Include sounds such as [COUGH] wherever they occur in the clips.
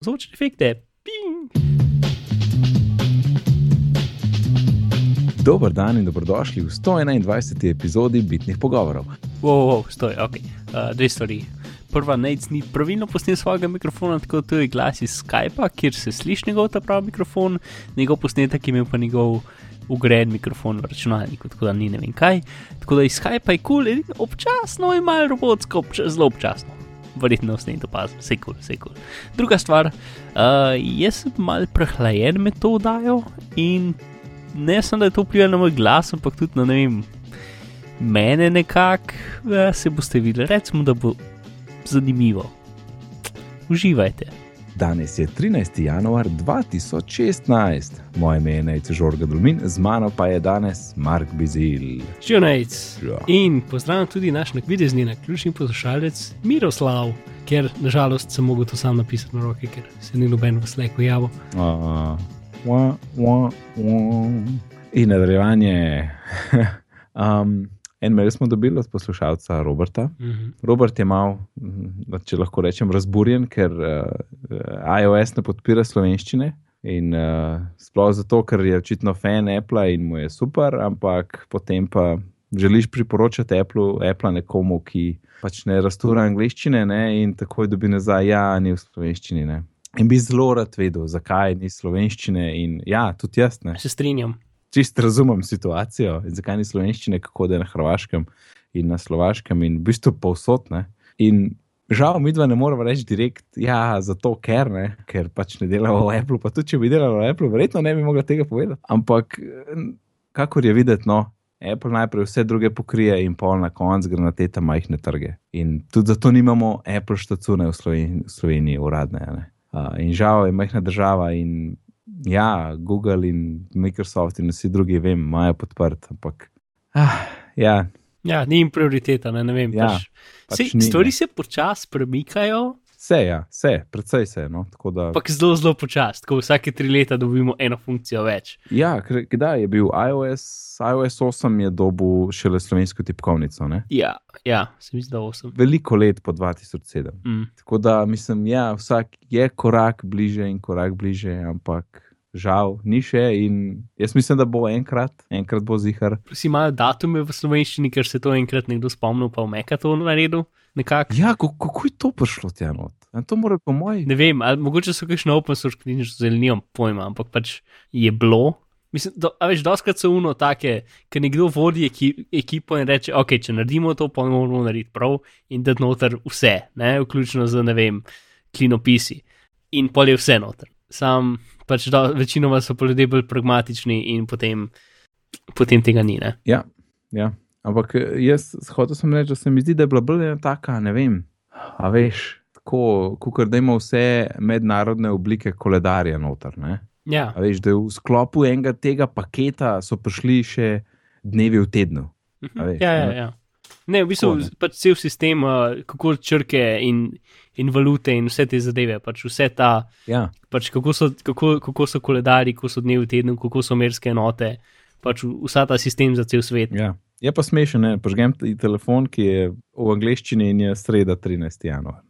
zvočne efekte. Ping. Dober dan in dobrodošli v 121. epizodi Bitnih pogovorov. Wow, wow, stoj, ok. Uh, dve stvari. Prva, Nate ni pravilno posnel svojega mikrofona, tako da to je glas iz Skypa, kjer se sliši njegov ta pravi mikrofon, njegov posnetek je imel pa njegov ugreden mikrofon v računalniku, tako da ni ne vem kaj. Tako da iz Skypa je kul, cool, občasno je malo robotsko, občas, zelo občasno. [LAUGHS] Verjetno ste to opazili, vse kul, vse kul. Druga stvar, uh, jaz sem mal prehlajen med to oddajo in ne samo, da je to vplivalo na moj glas, ampak tudi na ne vem, mene nekako, uh, se boste videli, recimo, da bo zanimivo. Uživajte. Danes je 13. januar 2016, moje ime je Nec Žorga Dulmin, z mano pa je danes Mark Bizil. Živijo Nec. Ja. In pozdravljam tudi naš nakvidezni na ključni poslušalec Miroslav, ker nažalost sem mogel to sam napisati na roke, ker se ni noben v sleku javil. Uh, wah, wah. In nadaljevanje. [LAUGHS] um, En mail smo dobili od poslušalca Roberta. Mm -hmm. Robert je mal, če lahko rečem, razburjen, ker uh, iOS ne podpira slovenščine. In uh, sploh zato, ker je očitno fan Apple in mu je super, ampak potem pa želiš priporočati Apple, Apple nekomu, ki pač ne rastura angliščine ne, in takoj dobi nazaj, ja, ni v slovenščini. Ne. In bi zelo rad vedel, zakaj ni slovenščine. In ja, tudi jaz ne. Se strinjam. Čist razumem situacijo in zakaj ni slovenščine, kako da je na Hrvaškem in na Slovaškem in v bistvu povsod. Ne. In žal, mi dva ne moramo reči direkt, ja, zato ker ne, ker pač ne delamo v Apple. Pa tudi če bi delali v Apple, verjetno ne bi mogla tega povedati. Ampak, kakor je videti, no, Apple najprej vse druge pokrije in pol na koncu gre na te tam majhne trge. In tudi zato nimamo Apple štacune v Sloveniji, v Sloveniji uradne. Ne. Uh, in žal je majhna država in ja, Google in Microsoft in vsi drugi, vem, imajo podprt, ampak. Ah, ja. ja, ni jim prioriteta, ne, ne vem. Ja, pač, pač se, ni, stvari ne. se počasi premikajo, Vse, ja, vse, predvsej se. No, da, ampak zelo, zelo počasi. Tako vsake tri leta dobimo eno funkcijo več. ja, kdaj je bil iOS, iOS 8 je dobil šele slovensko tipkovnico, ne? Ja, ja se mi zdi, da osem. veliko let po 2007. Mm. Tako da mislim, ja, vsak je korak bliže in korak bliže, ampak žal ni še. In jaz mislim, da bo enkrat, enkrat bo zihar. Si imajo datume v slovenščini, ker se to enkrat nekdo spomnil, pa v Meka to naredil. Nekako. Ja, kako, kako je to prišlo tja not? A To mora po moji. Ne vem, ali mogoče so kakšne open source knjižnice, zelo nimam pojma, ampak pač je bilo. Mislim, da, a veš, doskrat so uno take, ker nekdo vodi eki, ekipo in reče, ok, če naredimo to, pa moramo narediti prav in da noter vse, ne, vključno z, ne vem, klinopisi. In pol je vse noter. Sam, pač do, večinoma so pa ljudje bolj pragmatični in potem, potem tega ni, ne. Ja, ja. Ampak eh, jaz hotel sem reči, da se mi zdi, da je bila bolj ena taka, ne vem, a veš, tako, kot da ima vse mednarodne oblike koledarja noter. Ne? Ja, A veš, da v sklopu enega tega paketa so prišli še dnevi v tednu. A veš, ja, ja. ja. Ne, v bistvu ne. pač cel sistem, uh, kako črke in, in valute in vse te zadeve, pač vse ta. Ja, pač kako, so, kako, kako so koledari, kako so dnevi v tednu, kako so merske enote, pač vsa ta sistem za cel svet. ja. Je pa smešen, ne? požgem ti telefon, ki je v angleščini in je sreda 13. januar.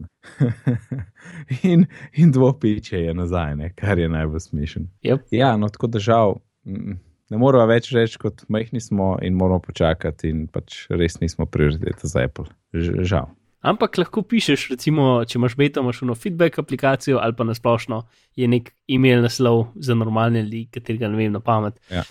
[LAUGHS] in, in dvopiče je nazaj, ne? kar je najbolj smešen. Yep. Ja, no tako mm, Ne moramo več reči, kot majhni smo in moramo počakati, in pač res nismo prioriteta za Apple. Žal. Ampak lahko pišeš, recimo, če imaš beta, imaš eno feedback aplikacijo ali pa nasplošno je nek e-mail naslov za normalne ljudi, katerega ne vem na pamet. Ja.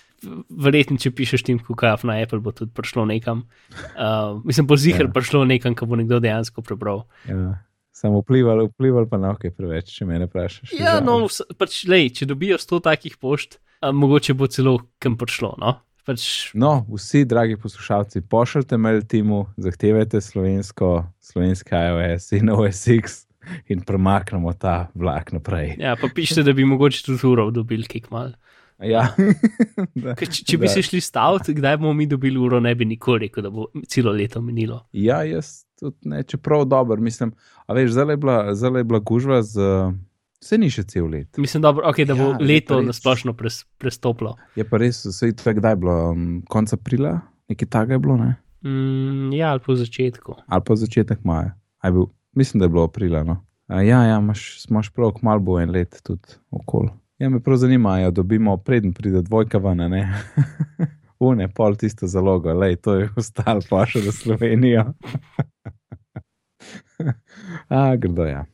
Verjetno, če pišeš tim kukaf na Apple, bo tudi prišlo nekam. Uh, mislim, bo zihar Ja. ja. prišlo nekam, ko bo nekdo dejansko prebral. Ja. Samo vplival, vplival pa na ok, preveč, če me vprašaš. Ja, no, pač, lej, če dobijo 100 takih pošt, uh, mogoče bo celo kam prišlo. No? Pač, No, vsi, dragi poslušalci, pošljite mail timu, zahtevajte slovensko, slovenski iOS in OSX in premaknemo ta vlak naprej. ja, pa pišete, da bi mogoče tudi uro dobili kik mal. Ja. [LAUGHS] Da. Če, če bi Da. se šli staviti, kdaj bomo mi dobili uro, ne bi nikoli rekel, da bo celo leto minilo. ja, jaz tudi ne, čeprav dober, mislim. A veš, zdaj je bila, zdaj je bila gužva z. Vse ni še cel let. Mislim, dobro, okay, da bo Ja, ja, leto nasplošno pres, prestoplo. Je pa res, vse je tako, kdaj je bilo, um, konec aprila, nekaj takega je bilo, ne? Mm, ja, ali po začetku. ali pa začetek maja. Bil, mislim, da je bilo aprila. No? A, ja, ja, imaš, imaš prav, malo bo en let tudi okoli. Ja, me prav zanimajo, dobimo preden pride dvojka ven, ne. [LAUGHS] Une, pol tisto zalogo, lej, to je ostalo, pa še za Slovenijo. [LAUGHS] A, grdo ja.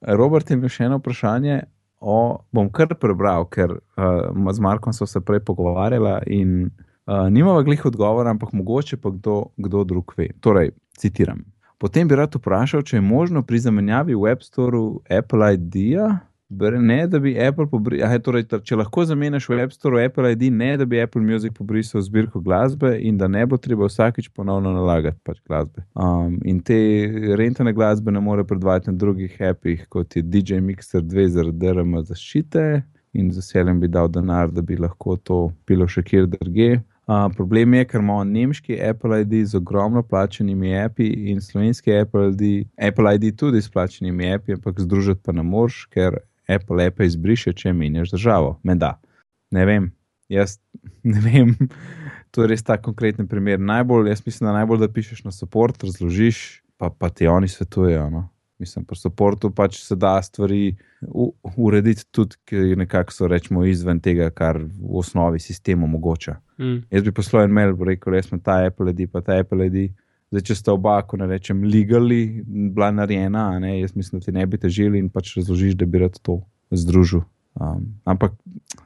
Robert je imel še eno vprašanje. O, bom kar prebral, ker uh, z Markom so se prej pogovarjala in uh, nimava glih odgovora, ampak mogoče pa kdo, kdo drug ve. Torej, citiram. Potem bi rad vprašal, če je možno pri zamenjavi v App Store Apple ID-ja Ne, da bi Apple pobrisal, torej, če lahko zamenjaš v App Store Apple ID, ne da bi Apple Music pobrisal zbirko glasbe in da ne bo treba vsakič ponovno nalagati pač glasbe. Um, in te rentane glasbe ne more predvajati na drugih appih, kot je DJ Mixer 2 zaradi DRM zaščite in z veseljem bi dal denar, da bi lahko to bilo še kjer drugje. Uh, problem je, ker imamo nemški Apple ID z ogromno plačenimi api in slovenski Apple ID, Apple ID tudi s plačenimi api, ampak združiti pa ne moreš, ker Apple App izbriše, če menjaš državo. Menda. Ne vem, jaz [LAUGHS] ne vem. To je res ta konkreten primer. Najbolj, jaz mislim, da najbolj da pišeš na support, razložiš, pa, pa ti oni svetujejo. No? Mislim, pri supportu pač se da stvari u, urediti tudi, ki nekako so rečemo izven tega, kar v osnovi sistem omogoča. Mm. Jaz bi poslal en mail, rekel, jaz sem ta Apple ID, pa ta Apple ID. Zdaj, če sta oba, ko ne rečem, legali, bila narejena, ne, jaz mislim, da ti ne bi težili in pač razložiš, da bi rad to združil. Um, ampak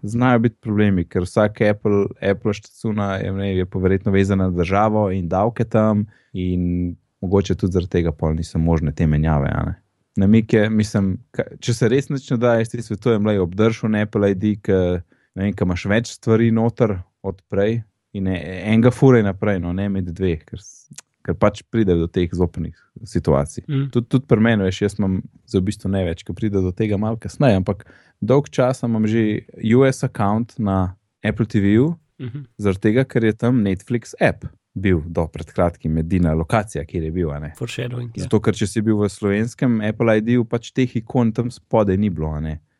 znajo biti problemi, ker vsak Apple, Apple štacuna je, ne, je poverjetno vezana na državo in davke tam, in mogoče tudi zaradi tega pol niso možne te menjave. Na mike, mislim, če se res neče da, jaz ti svetujem, da je obdržal Apple ID, ker imaš več stvari noter od prej. In enega fura je naprej, no ne med dve, ker ker pač pride do teh zopnih situacij. Mm. Tudi tud pri meni, veš, jaz imam za v bistvu ne več, ker pride do tega malo kasneje, ampak dolg čas imam že US račun na Apple TV-ju, mm -hmm. zaradi tega, ker je tam Netflix app. Bil do pred kratkim edina lokacija, kjer je bil. Zato, ker če si bil v slovenskem Apple ID-ju, pač teh ikon tam spodaj ni bilo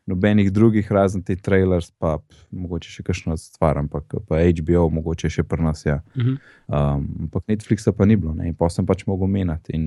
nobenih drugih, razen te trailers, pa mogoče še kakšno stvar, ampak pa HBO, mogoče še pri nas. Ja. Uh -huh. um, ampak Netflixa pa ni bilo, ne? in pa sem pač mogel menjati.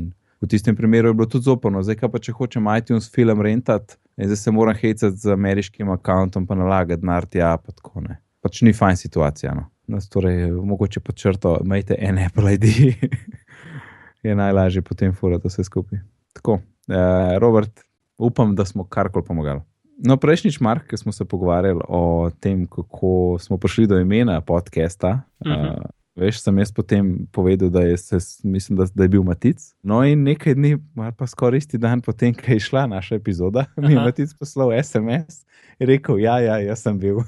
V tistem primeru je bilo tudi zoporno, zdaj pa če hočem iTunes film rentati, zdaj se moram hecati z ameriškim računom, pa nalagati denar tja. Pa tako, pač ni fajn situacija. No. Nas torej, mogoče počrto, imejte en Apple ID, [LAUGHS] je najlažje potem furati vse skupaj. Tako, uh, Robert, upam, da smo karkoli pomagali. No, prejšnjič, Mark, smo se pogovarjali o tem, kako smo prišli do imena podcasta. Uh -huh. uh, veš, sem jaz potem povedal, da je, se, mislim, da, da je bil Matic. No, in nekaj dni, pa skoraj isti dan, potem, ko je šla naša epizoda, [LAUGHS] mi je Matic poslal SMS in rekel: Ja, ja, jaz sem bil.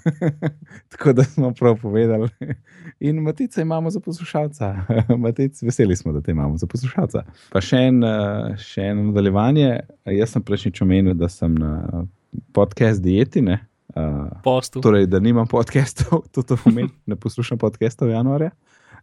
[LAUGHS] Tako da smo prav povedali. [LAUGHS] In Matica imamo za poslušalca. Matic, veseli smo, da te imamo za poslušalca. Pa še en, uh, še en nadaljevanje. Jaz sem prejšnjič omenil, da sem na podcast dieti. Ne? Uh, torej, da nimam podcastov, [LAUGHS] to, to pomeni, ne poslušam podcastov januarja.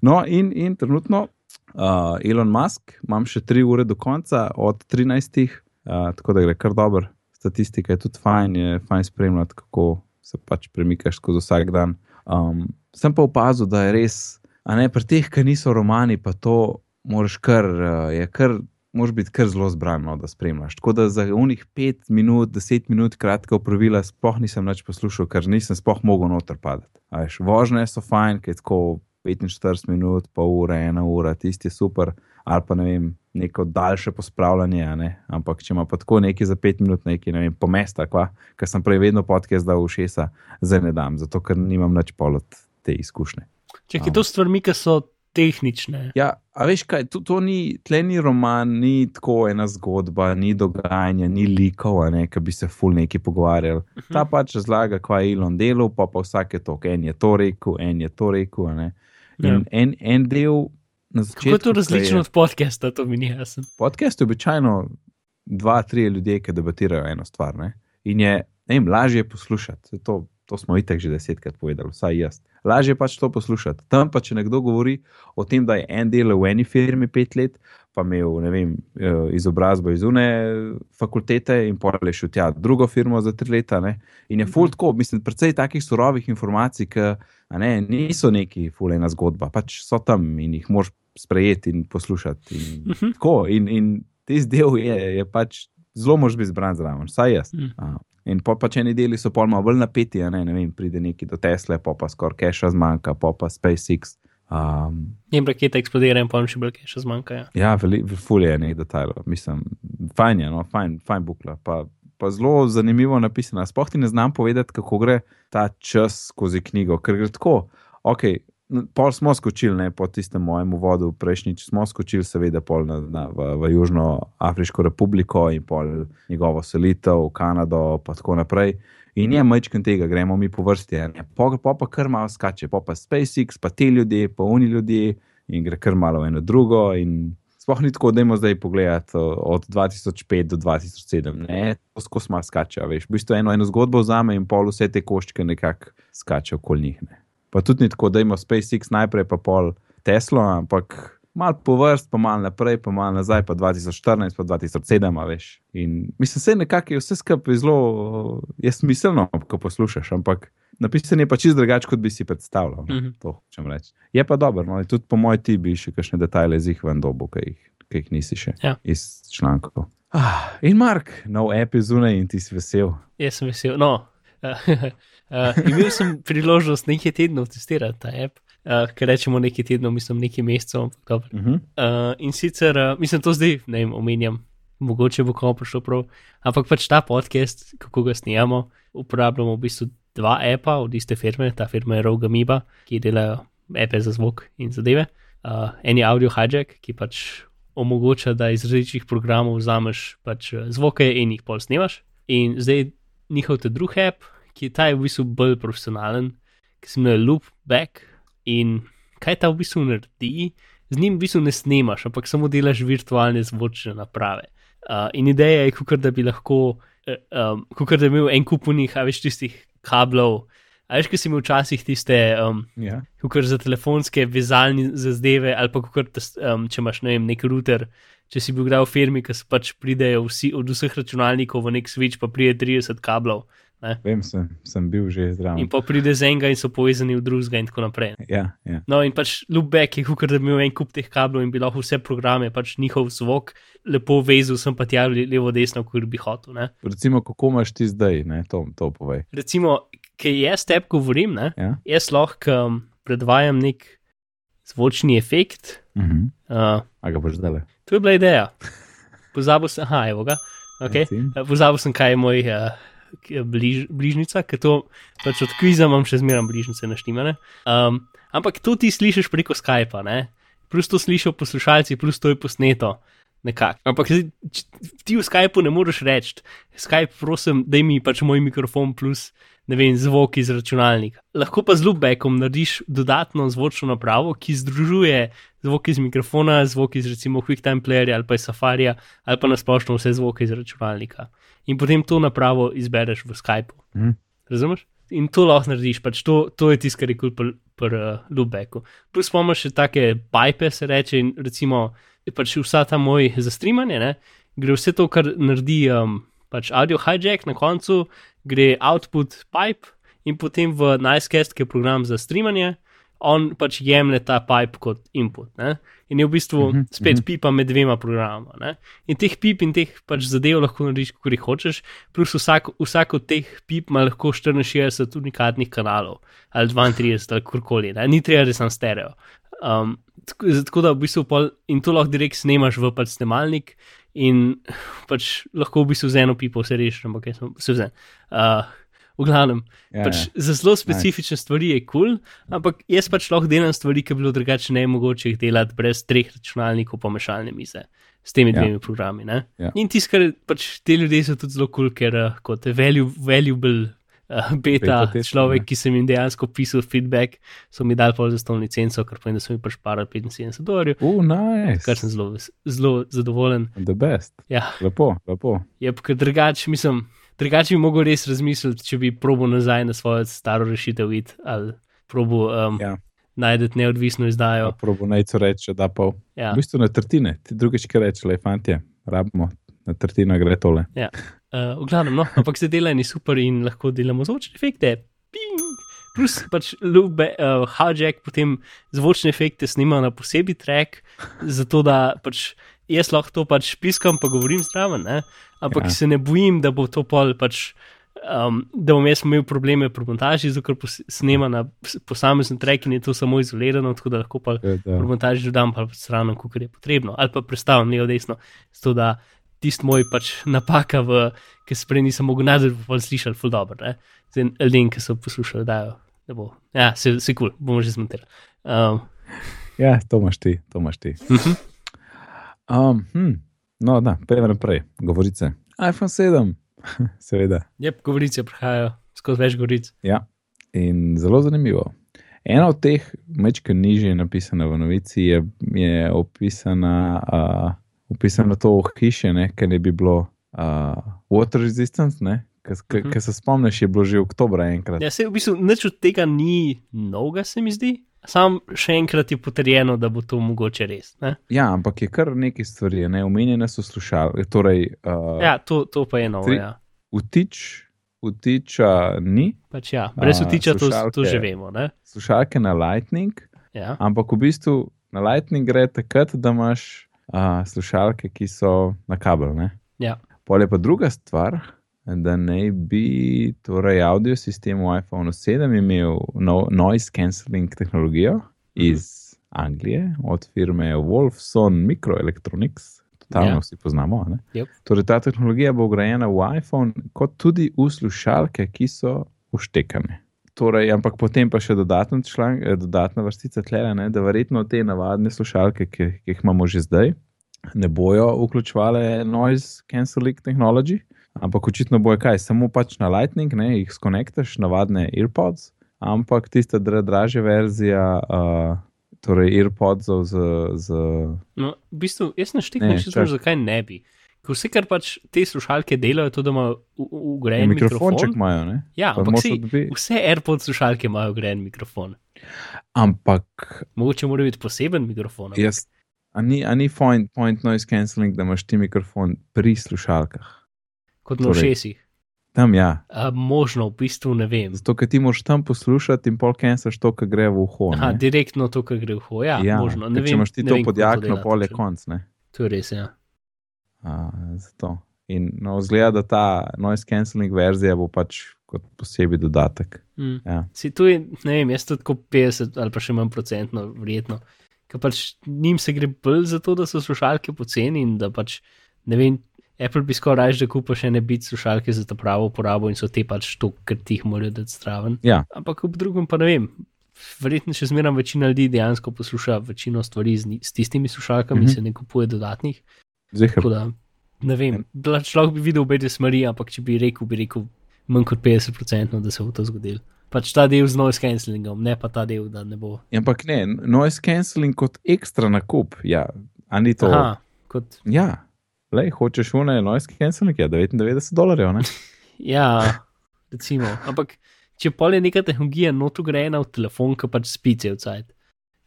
No, in, in trenutno uh, Elon Musk, imam še tri ure do konca, od 13, uh, tako da gre kar dobro. Statistika je tudi fajn, je fajn spremljati, kako se pač premikaš skozi vsak dan. Um, sem pa opazil, da je res, a ne pri teh, ki niso romani, pa to moraš kar, uh, je kar moraš biti kar zelo zbran, no, da spremljaš. Tako da za unih 5 minut, 10 minut kratka upravila, sploh nisem več poslušal, ker nisem sploh mogel noter padati. Vožnje so fajn, ker je tako 45 minut, pol ure, ena ura, tisti je super, ali pa ne vem, neko daljše pospravljanje. Ne? Ampak če ima pa tako nekaj za 5 minut, nekaj ne vem, po mesta, ker sem prej vedno podcast dal v šesa, zdaj ne dam, zato ker nimam več polot te izkušnje. Če je to stvar, ki so tehnične. Ja, a veš kaj, to, to ni tleni roman, ni tako ena zgodba, ni dogajanja, ni likov, ki bi se ful neki pogovarjali. Uh -huh. Ta pač razlaga, kaj je Elon delal, pa pa vsak je to, en je to rekel, en je to rekel. Ja. En, en del. Začetku, Kako je to različno je, od podcasta, to mi ni jasno. Podcast je običajno dva, tri ljudi, ki debatirajo eno stvar. Ne? In je ne vem, lažje poslušati. To, to smo itek že desetkrat povedali, vsaj jaz lažje pač to poslušati. Tam pa, če nekdo govori o tem, da je en del v eni firmi pet let, pa imel vem, eh, izobrazbo iz une fakultete in porali še v tja drugo firmo za tri leta. Ne? In je full tako, mislim, predvsej takih surovih informacij, ki ne, niso neki full ena zgodba, pač so tam in jih moš sprejeti in poslušati. In, uh -huh. tako, in, in tisti del je, je pač zelo moraš biti zbran zraven, vsaj jaz. Mm. A, In pa, pa če eni deli so pol malo bolj napeti, ne, ne vem, pride neki do Tesla, pa pa skoraj keša zmanjka, pa pa SpaceX. Um, In rakete eksplodirajo, in pa še bolj kaj še zmanjkajo. ja, veliko fulje je nekaj detajlov, mislim, fajn je, no, fajn, fajn bukla. Pa, pa zelo zanimivo napisana. Sploh ti ne znam povedati, kako gre ta čas skozi knjigo, ker gre tako. Okay, Pol smo skočili, ne, po tistem mojem uvodu, prejšnjič smo skočili, seveda, pol na, na, v, v Južnoafriško republiko in pol njegovo selitev v Kanado, pa tako naprej. In je majčken tega, gremo mi po vrsti, ne, pa, pa, pa kar malo skače, pa pa SpaceX, pa te ljudje, pa oni ljudje in gre kar malo eno drugo. In sploh ni tako, da imamo zdaj pogledati od 2005 do 2007, ne, to skozi malo skače, veš. V bistvu eno, eno zgodbo vzame in pol vse te koščke nekako skače okoli njih. Ne. Pa tudi ni tako, da imamo SpaceX najprej, pa pol Tesla, ampak malo po vrst, pa malo naprej, pa malo nazaj, pa 2014, pa 2007, a veš. In mislim, se nekako je vse skupaj zelo, je smiselno, ko poslušaš, ampak napisan je pa čist drugače, kot bi si predstavljal. No, Mhm. to hočem reči. Je pa dobro, no, tudi po mojem ti bi še kakšne detajle z jih ven dobu, ki jih, ki jih nisi še Ja. iz člankov. Ah, in Mark, nov epizode in ti si vesel. Jaz sem vesel. No, uh, uh, imel sem priložnost nekaj tednov testirati ta app, uh, ker rečemo nekaj tednov, mislim nekaj mesecev. ampak dobro. Uh -huh. Uh, in sicer, uh, mislim, to zdaj ne vem, omenjam, mogoče bo komu prišlo prav, ampak pač ta podcast, kako ga snijamo, uporabljamo v bistvu dva apa od iste firme, ta firma je Roga Miba, ki delajo ape za zvok in zadeve. Uh, en je Audio Hijack, ki pač omogoča, da iz različnih programov vzameš pač eh, zvoke in jih pol snimaš. In zdaj njihov te drugi app, ki ta je v bistvu bolj profesionalen, ki se imenuje Loopback. In kaj ta v bistvu naredi? z njim v bistvu ne snemaš, ampak samo delaš virtualne zvočne naprave. Uh, in ideja je, kot da bi lahko, uh, um, kot da bi imel en kup unih, a veš tistih kablov. A veš, ki si imel včasih tiste, um, ja. kot za telefonske vezalne zazdeve, ali pa kot um, če imaš ne vem, nek router. Če si bil kdaj v firmi, ki se pač pridejo vsi, od vseh računalnikov v nek switch, pa pride 30 kablov. Ne? Vem, sem, sem bil že zdrav. In pa pride z enega in so povezani v drugega, in tako naprej. Ja, ja. No, in pač loopback je, kot da bi imel en kup teh kablov in bi lahko vse programe, pač njihov zvok, lepo vezal sem pa tja levo, desno, kot bi hotel. Ne? Recimo, kako imaš ti zdaj, ne? to, to povej. Recimo, ki jaz tebi govorim, ne? Ja? jaz lahko um, predvajam nek zvočni efekt. Uh -huh. Uh, A ga boš zdaj? to je bila ideja. Pozabil sem, aha, evo ga. Okay. Pozabil sem, kaj je moj uh, bliž, bližnica, ker to pač od kviza imam še zmeraj bližnjice naštimane. Um, ampak to ti slišiš preko Skypa, ne? plus to slišijo poslušalci, plus to je posneto. Nekako. Ampak ti v Skypu ne moreš reči, Skype, prosim, da mi pač moj mikrofon plus ne vem, zvok iz računalnika. Lahko pa z loopbackom narediš dodatno zvočno napravo, ki združuje zvok iz mikrofona, zvok iz recimo QuickTime Playerja ali pa iz Safarija ali pa nasplošno vse zvoke iz računalnika. In potem to napravo izbereš v Skypu. Mhm. Razumeš? In to lahko narediš, pač to, to je tisto, kar je kul cool pri pr, uh, loopbacku. Plus imamo še take pipe, se reče, in recimo pač vsa ta moj za streamanje, ne, gre vse to, kar naredi um, pač audio hijack na koncu, gre output pipe in potem v Nicecast, ki je program za streamanje, on pač jemlje ta pipe kot input. Ne? In je v bistvu uh Mhm, -huh, spet uh mhm. -huh. pipa med dvema programoma. Ne? In teh pip in teh pač zadev lahko narediš, kako jih hočeš, plus vsak, vsak od teh pip ima lahko 64 unikatnih kanalov ali 32 ali kurkoli, ne? ni treba, da sem stereo. Um, tako, tako da v bistvu pol, in to lahko direkt snemaš v pač snemalnik in [SIGHS] pač lahko v bistvu z eno pipo vse rešiš, ampak jaz sem vse vse. Uh, v glavnem, Ja, pač ja. za zelo specifične nice. stvari je kul, cool, ampak jaz pač lahko delam stvari, ki bi bilo drugače ne mogoče jih delati brez treh računalnikov pa mešalne mize. S temi Ja. dvemi programi. ne. Ja. In tisto, kar pač te ljudje so tudi zelo kul, cool, ker uh, kot valuable uh, [LAUGHS] beta, Beta tester, človek, ja. ki sem jim dejansko pisal feedback, so mi dali pol za stovno licenco, kar pomeni, da so mi pač parali 75 dolarjev, Uh, nice. kar sem zelo, zelo zadovoljen. The best. Ja, Lepo, lepo. je ker drugače, mislim, drugače bi mogel res razmisliti, če bi probo nazaj na svojo staro rešitev id ali probo um, ja. Najdete neodvisno izdajo. Probo najco reče, da pa Ja. v bistvu na tretjine, ti drugič, ki reče, le fantje, rabimo, na tretjino gre tole. Ja. Uh, v glavnem, no, ampak se dela ni super in lahko delamo zvočne efekte. Ping! Plus pač lube, uh, hijack potem zvočne efekte snima na posebej track, zato da pač jaz lahko to pač piskam, pa govorim zraven, ne? ampak Ja. ja. se ne bojim, da bo to pol pač. Um, da bom jaz imel probleme pri montaži, zato ker snema na posamezen trek in je to samo izolirano, tako da lahko pa to. pri montaži dodam pa strano, kot je potrebno, ali pa predstavim levo desno, zato da tisti moj pač napaka, v, ki se prej nisem mogel nadzor, pa slišal, ful dobro. ne. Zdaj ljudem, ki so poslušali, da ne bo. Ja, se, se kul, cool, bomo že zmontirali. Um, Ja, to imaš ti, to imaš ti. Mhm. Um, hm, no, da, pojmo naprej. Govorice. iPhone 7, [LAUGHS] seveda. Jep, govorice prihajajo, skozi več govoric. Ja, in zelo zanimivo. Ena od teh, mečka nižje napisana v novici, je, je opisana, uh, opisana to hiše, ki ne bi bilo uh, water resistant, Mhm. ki se spomniš, je bilo že oktobra enkrat. Ja, se v bistvu nič od tega ni novega, se mi zdi. Sam še enkrat je potrjeno, da bo to mogoče res. Ne? Ja, ampak je kar nekaj stvari, ne omenjene so slušalke. Torej, uh, Ja, to, to pa je novo. tri- Ja. vtič, vtiča ni, Pač ja, brez vtiča to, to slušalke. že vemo. Ne? slušalke na Lightning, Ja. ampak v bistvu na Lightning gre takrat, da imaš uh, slušalke, ki so na kabel. Ne? Ja. Pol je pa druga stvar, da naj bi torej audio sistem v iPhonu 7 imel no, noise cancelling tehnologijo iz Anglije, od firme Wolfson Microelectronics. Totalno Ja. vsi poznamo. Yep. Torej, ta tehnologija bo vgrajena v iPhone, kot tudi v slušalke, ki so uštekane. Torej, ampak potem pa še dodatna, član, eh, dodatna vrstica tlele, ne, da verjetno te navadne slušalke, ki, ki jih imamo že zdaj, ne bojo vključevale noise cancelling technology, ampak očitno bojo kaj, samo pač na Lightning, ne, jih skonektaš, navadne AirPods, ampak tista dra, dražja verzija, uh, torej AirPodsov z. z No, v bistvu, jaz Ne, naštekam, čak. zakaj ne bi. Ker vse, kar pač te slušalke delajo, je to, da imajo u- u- Ja, ugrajen mikrofonček mikrofon. imajo, ne? Ja, Pa ampak odbi- vse AirPods slušalke imajo ugrajen mikrofon. Ampak Mogoče mora biti poseben mikrofon. ampak- jaz, a ni, a ni point, point noise cancelling, da imaš ti mikrofon pri slušalkah. Kot na torej- ušesih. Tam ja. A, možno, v bistvu ne vem. Zato, ker ti moraš tam poslušati in pol cancelaš to, kar gre v uho. Aha, ne. direktno to, kar gre v hojo. Ja, ja, možno. ker Ne če vem, imaš ti to vem, pod kako to jakno, dela pol je konc. Ne? To je res, ja. A, zato. In no, zgleda, da ta noise cancelling verzija bo pač kot posebej dodatek. Mm. Ja. Si tu ne vem, jaz tudi tako 50 ali pa še manj procentno, verjetno. Ker pač njim se gre bolj za to, da so slušalke poceni in da pač ne vem. Apple bi skoraj raje, da kupa še ne biti slušalke za ta pravo uporabo in so te pač to, ker ti jih morajo dati zraven. Ja. Ampak ob drugem pa ne vem. Verjetno še zmeraj večina ljudi dejansko posluša večino stvari z, s tistimi slušalkami in Mhm. se ne kupuje dodatnih. Zihar. Da ne vem. Človek bi videl obe smeri, ampak če bi rekel, bi rekel manj kot 50%, da se bo to zgodilo. Pač ta del z noise cancellingom, ne pa ta del, da ne bo. Ampak ne, noise cancelling kot ekstra nakup. Ja, a ni to. Aha, kot, Ja, le hočeš une noise cancelling, ja, 99 dolarjev. Ne? [LAUGHS] ja, recimo. Ampak če pol je neka tehnologija noto grejena v telefon, ki pač spi cel cajt,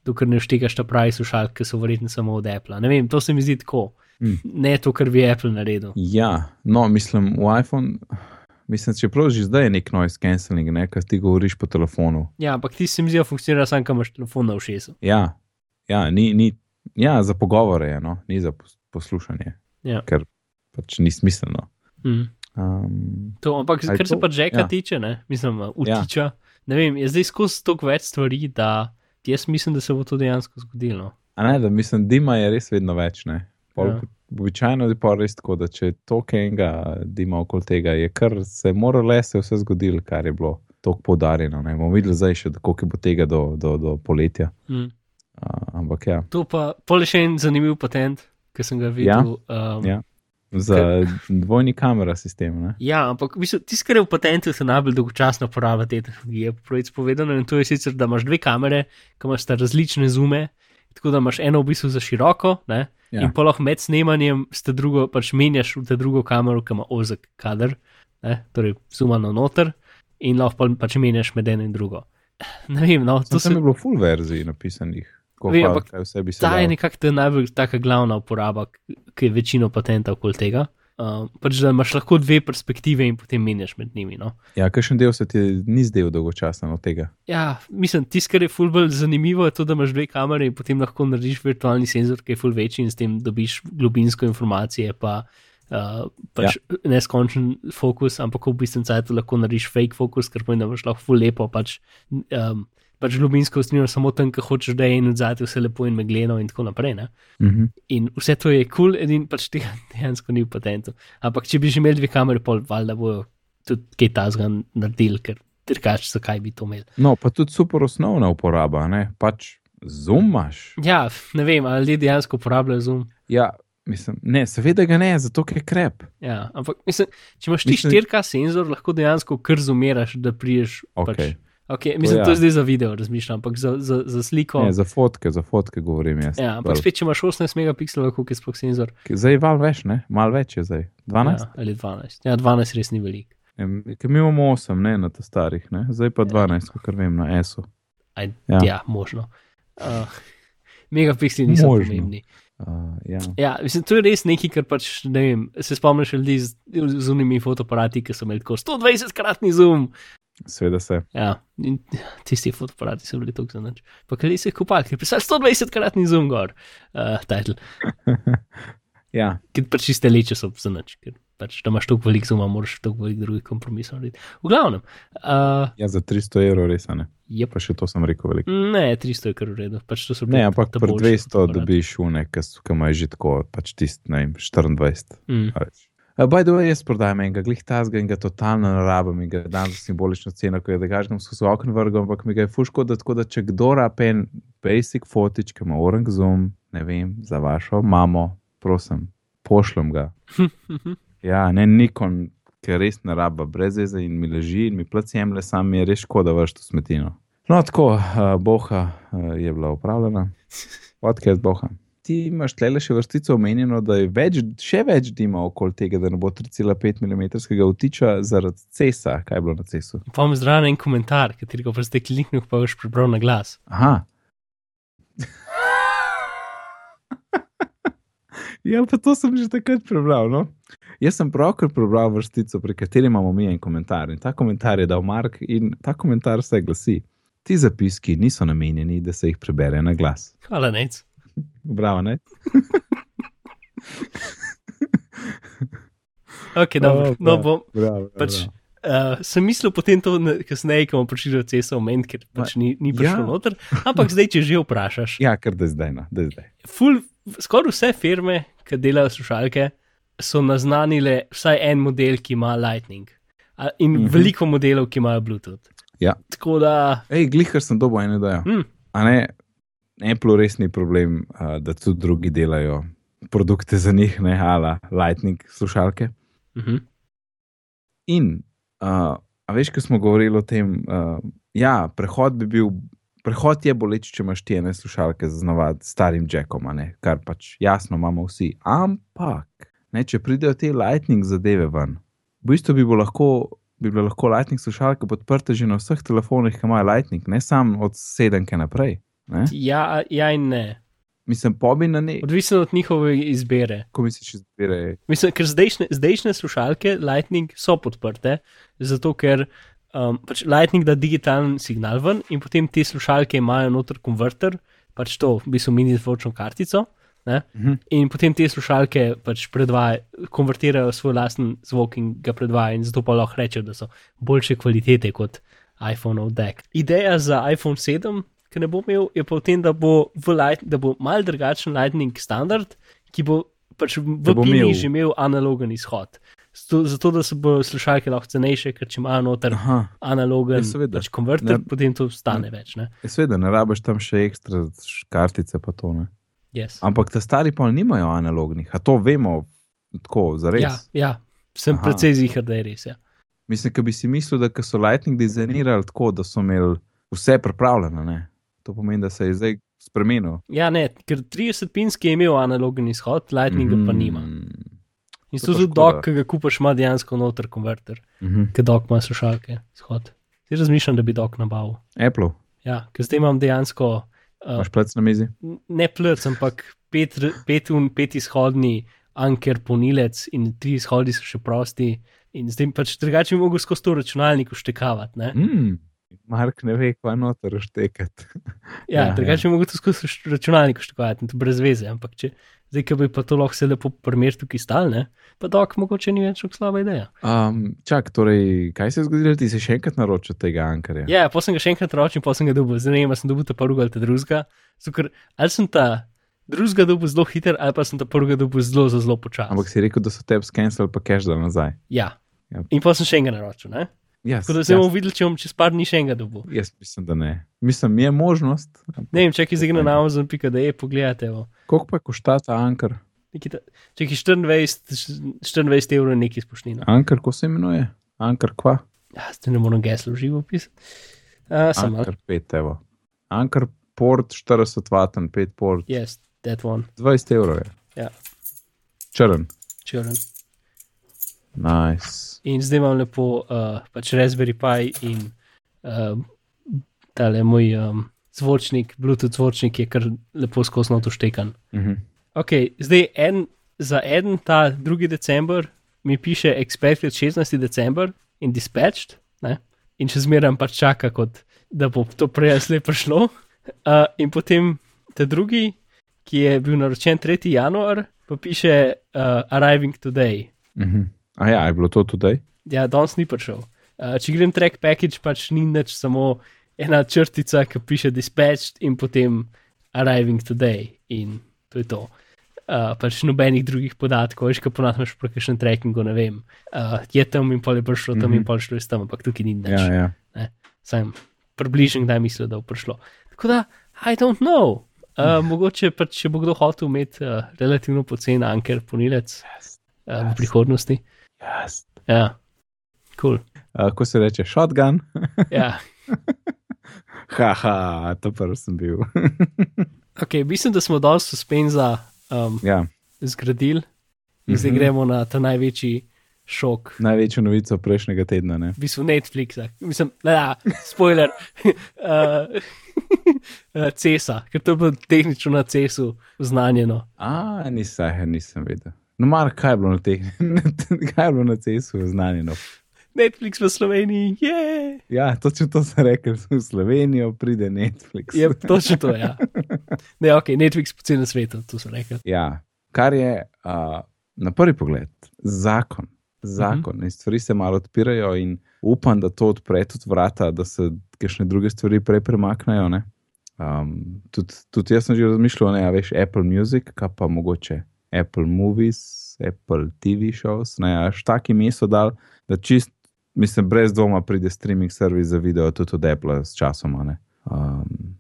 dokler ne štekaš ta pravi slušalke, ki so verjetno samo od Apple. Ne vem, to se mi zdi tako. Mm. Ne to, kar bi Apple naredil. Ja, no, mislim, v iPhone, mislim, čeprav že zdaj je nek noise cancelling, ne, ker ti govoriš po telefonu. Ja, ampak ti se mi zdi, da funkcionira samo, ko imaš telefon na ušesu. Ja, ja, ni, ni, ja za pogovore je, no, ni za pos- poslušanje, Ja. ker pač ni smiselno. Mm. Um, To, ampak kar se pa Jacka Ja. ja. tiče, ne? mislim, utiča. Ja. Ne vem, je zdaj skozi toliko več stvari, da jaz mislim, da se bo to dejansko zgodilo. a ne, da mislim, dima je res vedno več. Ne. Pol, Ja. Običajno je pa res tako, da če je toliko enega dima okoli tega, je kar se moralo le se vse zgodilo, kar je bilo tako poudarjeno. Ne. Bomo videli zdaj še, koliko bo tega do, do, do poletja. Mm. Uh, ampak ja, To pa pol je še en zanimiv patent, ki sem ga videl. Ja. Um, Ja. za dvojni kamera sistem. Ne. Ja, ampak tisto, kar je v patentu, se najbolj dolgočasno uporablja te tehnologije. Pravic povedano, in to je sicer, da imaš dve kamere, ki imaš različne zume, tako da imaš eno v bistvu za široko, ne, Ja. in pa lahko med snemanjem ste drugo, pač menjaš v te drugo kamero, ki ima ozek kader, ne, torej zumano noter, in lahko pa pač menjaš med eno in drugo. Ne vem, no, to To se je bilo full verzij napisanih. Ko Vem, pa, ampak vse bi se Ta je dalo. nekako najbolj taka glavna uporaba, ki je večino patenta okoli tega. Uh, pač da imaš lahko dve perspektive in potem menjaš med njimi. No. Ja, kakšen del se ti ni zdel dolgočasen od tega? Ja, mislim, tisto, kar je ful bolj zanimivo, je to, da imaš dve kamere in potem lahko narediš virtualni senzor, ki je ful večji in s tem dobiš globinsko informacije, pa, uh, pač ja. neskončen fokus, ampak v bistvu cajt lahko narediš fake fokus, ker pomeni, da imaš lahko ful lepo pač. Um, pač globinsko usnjeno samo tam, ki hočeš, da je in odzadje vse lepo in megleno in tako naprej. Uh Mm -hmm. In vse to je kul, cool, edin pač tega [LAUGHS] dejansko ni v patentu. Ampak če bi že imeli dve kamere, pol valjda bojo tudi kaj tazga naredili, ker drugače zakaj bi to imeli. No, pa tudi super osnovna uporaba, ne? pač zumaš. Ja, ne vem, ali ljudje dejansko uporabljajo zoom. Ja, mislim, ne, seveda ga ne, zato je krep. Ja, ampak mislim, če imaš ti Mislim- 4K senzor, lahko dejansko kar zumiraš, da priješ. Ok. Pač, okay, mislim, ja. to je zdaj za video, razmišljam, ampak za, za, za sliko. Ne, za fotke, za fotke govorim jaz. Ja, ampak spet, če imaš 18 megapikselov, koliko je sploh senzor? Zdaj je val več, ne? Mal več je zdaj. 12? Ja, ali 12. Ja, 12 res ni veliko. Ja. Ker mi imamo 8, ne na teh starih, ne? zdaj pa 12, kot vem, na ESO. Aj, Ja. ja. ja, možno. Uh, megapikseli niso Možno. pomembni. Uh, ja. Ja, mislim, to je res nekaj, kar pač ne vem. Se spomniš ljudi z, z unimi fotoaparati, ki so imeli tako 120-kratni zoom. Seveda se. Ja, in tisti fotoaparati so bili tako za nič. Pa kaj se jih kupali, ker je pisal 120-kratni zoom gor, uh, title. [LAUGHS] Ja, Ker pač čiste leče so za nič, ker pač da imaš toliko velik zoom, moraš toliko velik drugih kompromisov narediti. V glavnem, uh, ja, za 300 evrov res, ne. je Pa še to sem rekel veliko. Ne, 300 je kar v redu. Pač Ne, ampak pri boljši 200 fotoaparati. dobiš une, ki imaš že tako, pač tist, ne vem, 24. Mm. Uh, By the way, jaz prodajam enega, glih tazga in ga totalno ne rabim in ga dam za simbolično ceno, ko je da gažgam skozi okno vrgom, ampak mi ga je fuško, da tako da če kdo rape en basic fotič, ki ima orang zoom, ne vem, za vašo mamo, prosim, pošljem ga. [LAUGHS] Ja, ne nikon, ker res ne raba, brez veze in mi leži in mi plac jemlje, sam je res škoda vršiti smetino. No, tako, uh, boha uh, je bila upravljena, [LAUGHS] podcast boha. Ti imaš tle še vrstico omenjeno, da je več, še več dima okoli tega, da ne bo 3,5 mm vtiča zaradi cesa. Kaj je bilo na cesu? Pa imam zraven en komentar, katerega pa zdaj kliknil, pa boš prebral na glas. Aha. [LAUGHS] ja, pa to sem že takrat prebral. No? Jaz sem pravkar prebral vrstico, pri kateri imamo mi en komentar. In ta komentar je dal Mark, in ta komentar se glasi: Ti zapiski niso namenjeni, da se jih prebere na glas. Hvala, nec. Bravo, ne? [LAUGHS] Ok, dobro. O, No, pa. bom, Bravo, pač, bravo. uh, sem mislil potem to kasneje, ko bomo prišli do cesa omeniti, ker pač ni, ni prišlo ja. ja. noter. Ampak zdaj, če že vprašaš, Ja, ker da zdaj, no, da zdaj. ful, skoraj vse firme, ki delajo slušalke, so naznanile vsaj en model, ki ima Lightning. In Mhm. mm veliko modelov, ki imajo Bluetooth. Ja. Tako da, Ej, glihar sem dobil eno idejo. hm, A ne, Apple res ni problem, uh, da tudi drugi delajo produkte za njih, ne, ala Lightning slušalke. uh -huh. In, uh, a veš, ko smo govorili o tem, uh, ja, prehod bi bil, prehod je boleč, če imaš ti ene slušalke z navad, starim jackom, kar pač jasno imamo vsi. Ampak, ne, če pridejo te Lightning zadeve ven, v bistvu bi, lahko, bi bile lahko Lightning slušalke podprte že na vseh telefonih, ki imajo Lightning, ne samo od sedemke naprej. Ne? ja, ja in ne. Mislim, pobi na ne, Odvisno od njihove izbire. ko misliš, izbire. Mislim, ker zdajšnje, zdajšnje slušalke Lightning so podprte, zato ker um, pač Lightning da digitalen signal ven in potem te slušalke imajo noter konverter, pač to, v bistvu mini zvočno kartico. Ne? Mhm. In potem te slušalke pač predvajajo, konvertirajo svoj lasten zvok in ga predvajajo, in zato pa lahko rečejo, da so boljše kvalitete kot iPhone deck. Ideja za iPhone 7, ki ne bo imel, je pa v tem, da bo, light, da bo mal drugačen Lightning standard, ki bo pač v Pini že imel analogen izhod. Zato, zato da se bo slušalke lahko cenejše, ker če imajo noter Aha, analogen Ja, seveda. pač konverter, Ne- potem to stane več. Ne? je seveda, ne rabiš tam še ekstra kartice, pa to ne. Yes. Ampak ta stari pa nimajo analognih, a to vemo, tako, za res. Ja, ja, sem Aha. precej zihar, da je res. Ja. Mislim, da bi si mislil, da so Lightning dizajnirali tako, da so imeli vse pripravljeno. Ne? To pomeni, da se je zdaj spremenil. Ja, ne, ker 30-pinski je imel analogen izhod, Lightning mm -hmm. pa nima. Mm, In to pa tudi dok, ki ga kupaš, ima dejansko noter konverter, mhm. ker dok ima slušalke izhod. Zdaj razmišljam, da bi dok nabavil. Apple, Ja, ker zdaj imam dejansko uh, imaš plec na mizi? ne plec, ampak pet, pet, un, pet izhodni anker, ponilec in tri izhodi so še prosti. In zdaj pač drugače bi mogel skozi to računalnik uštekavati. ne. Mm. Mark ne ve, kaj noter štekati. [LAUGHS] Ja, Ja, drugače bi mogel to skozi rač- računalnik uštekavati in to brez veze. Ampak če zdaj, ki bi pa to lahko se lepo primer tukaj stal, ne, pa dok mogoče ni več tako slaba ideja. Um, čak, torej, kaj se je zgodilo, ti si še enkrat naročil tega ankarja? Ja, pa sem ga še enkrat ročil, pa sem ga dobil. Zdaj ne vem, sem dobil ta prvega ali ta drugega. Ker ali sem ta drugega dobil zelo hiter, ali pa sem ta prvega dobil zelo, zelo, zelo počasi. Ampak si rekel, da so te skenirali, pa cash dal nazaj. Ja. Ja. In pa sem še enega naročil. Ne? Yes, Tako da zdaj bomo videli, če bom čez par dni še enega dobil. Jaz mislim, da ne. Mislim, je možnost. Ne vem, če je zdaj na Amazon.de, pogledajte. evo. Koliko pa košta ta ankar? Ta- Če je 24, 24 evrov neki spoštnina. Ankar, ko se imenuje? Ankar kva? Ja, zdaj ne morem geslo živo pisati. Uh, sem. Ankar 5, evo. Ankar port 40 vaten, 5 port, Yes, that one. 20 evrov je. Ja, Črn. črn. Nice. In zdaj imam lepo uh, pač Raspberry Pi in uh, tale moj um, zvočnik, Bluetooth zvočnik je kar lepo skozi to štekan. Mhm. Ok, zdaj en, za en ta 2. december mi piše expected 16. december in dispatched, ne? in še zmeraj pač čaka, kot, da bo to prej slej prišlo. Uh, in potem ta drugi, ki je bil naročen 3. januar, pa piše uh, arriving today. Mhm. A ja, je bilo to tudi? Ja, danes ni prišel. Uh, če grem track package, pač ni nič, samo ena črtica, ki piše dispatched in potem arriving today. In to je to. Uh, pač nobenih drugih podatkov, veš, kaj ponavljaš pri kakšnem trackingu, ne vem. Uh, je tam in pol je prišlo, tam mm -hmm. in pol šlo iz tam, ampak tukaj ni nič. Ja, ja. Sem približen, kdaj mislim, da bo prišlo. Tako da, I don't know. Uh, [LAUGHS] mogoče pa, če bo kdo hotel imeti uh, relativno pocen anker ponilec uh, v prihodnosti. Yes. Ja, cool. Uh, ko se reče shotgun, [LAUGHS] Ja. haha, to prvi sem bil. [LAUGHS] Okay, mislim, da smo dosti suspenza um, ja, zgradili in zdaj Mhm. gremo na ta največji šok. največjo novico prejšnjega tedna. Ne? V bistvu Netflixa, mislim, ne, da, spoiler, uh, [LAUGHS] CESA, ker to je bilo tehnično na CESu znanjeno. A, nisem, nisem vedel. No, mar, kaj je bilo na teh, [LAUGHS] kaj je bilo na CES-u znanjeno? Netflix v Sloveniji, je. Ja, točno to sem rekel, [LAUGHS] v Slovenijo pride Netflix. Je točno to, ja. Ne, ok, Netflix po celem svetu, to sem rekel. Ja, kar je uh, na prvi pogled zakon. Zakon, in stvari se malo odpirajo, in upam, da to odpre tudi vrata, da se kakšne druge stvari prej premaknejo. ne. Um, tudi, tudi jaz sem že razmišljal, ne, a veš, Apple Music, kaj pa mogoče Apple Movies, Apple TV shows. Ne, až taki meso dal, da čist, mislim, brez dvoma pride streaming servis za video, tudi od Apple s časoma. ne. Um,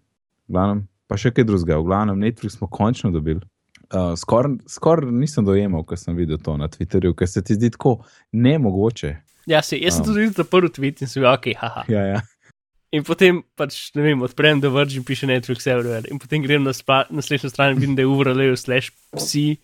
glavnem, pa še kaj drugega, v glavnem Netflix smo končno dobili. Uh, Skoraj skor nisem dojemal, ko sem videl to na Twitterju, ker se ti zdi tako nemogoče. Ja, se, jaz sem Um. tudi videl ta prvi tweet in sem bil, ok, haha. Ja, ja. In potem pač, ne vem, odprem The Virgin, piše Netflix Everywhere. In potem grem na spla- naslednjo stran in vidim, da je URL slash psi.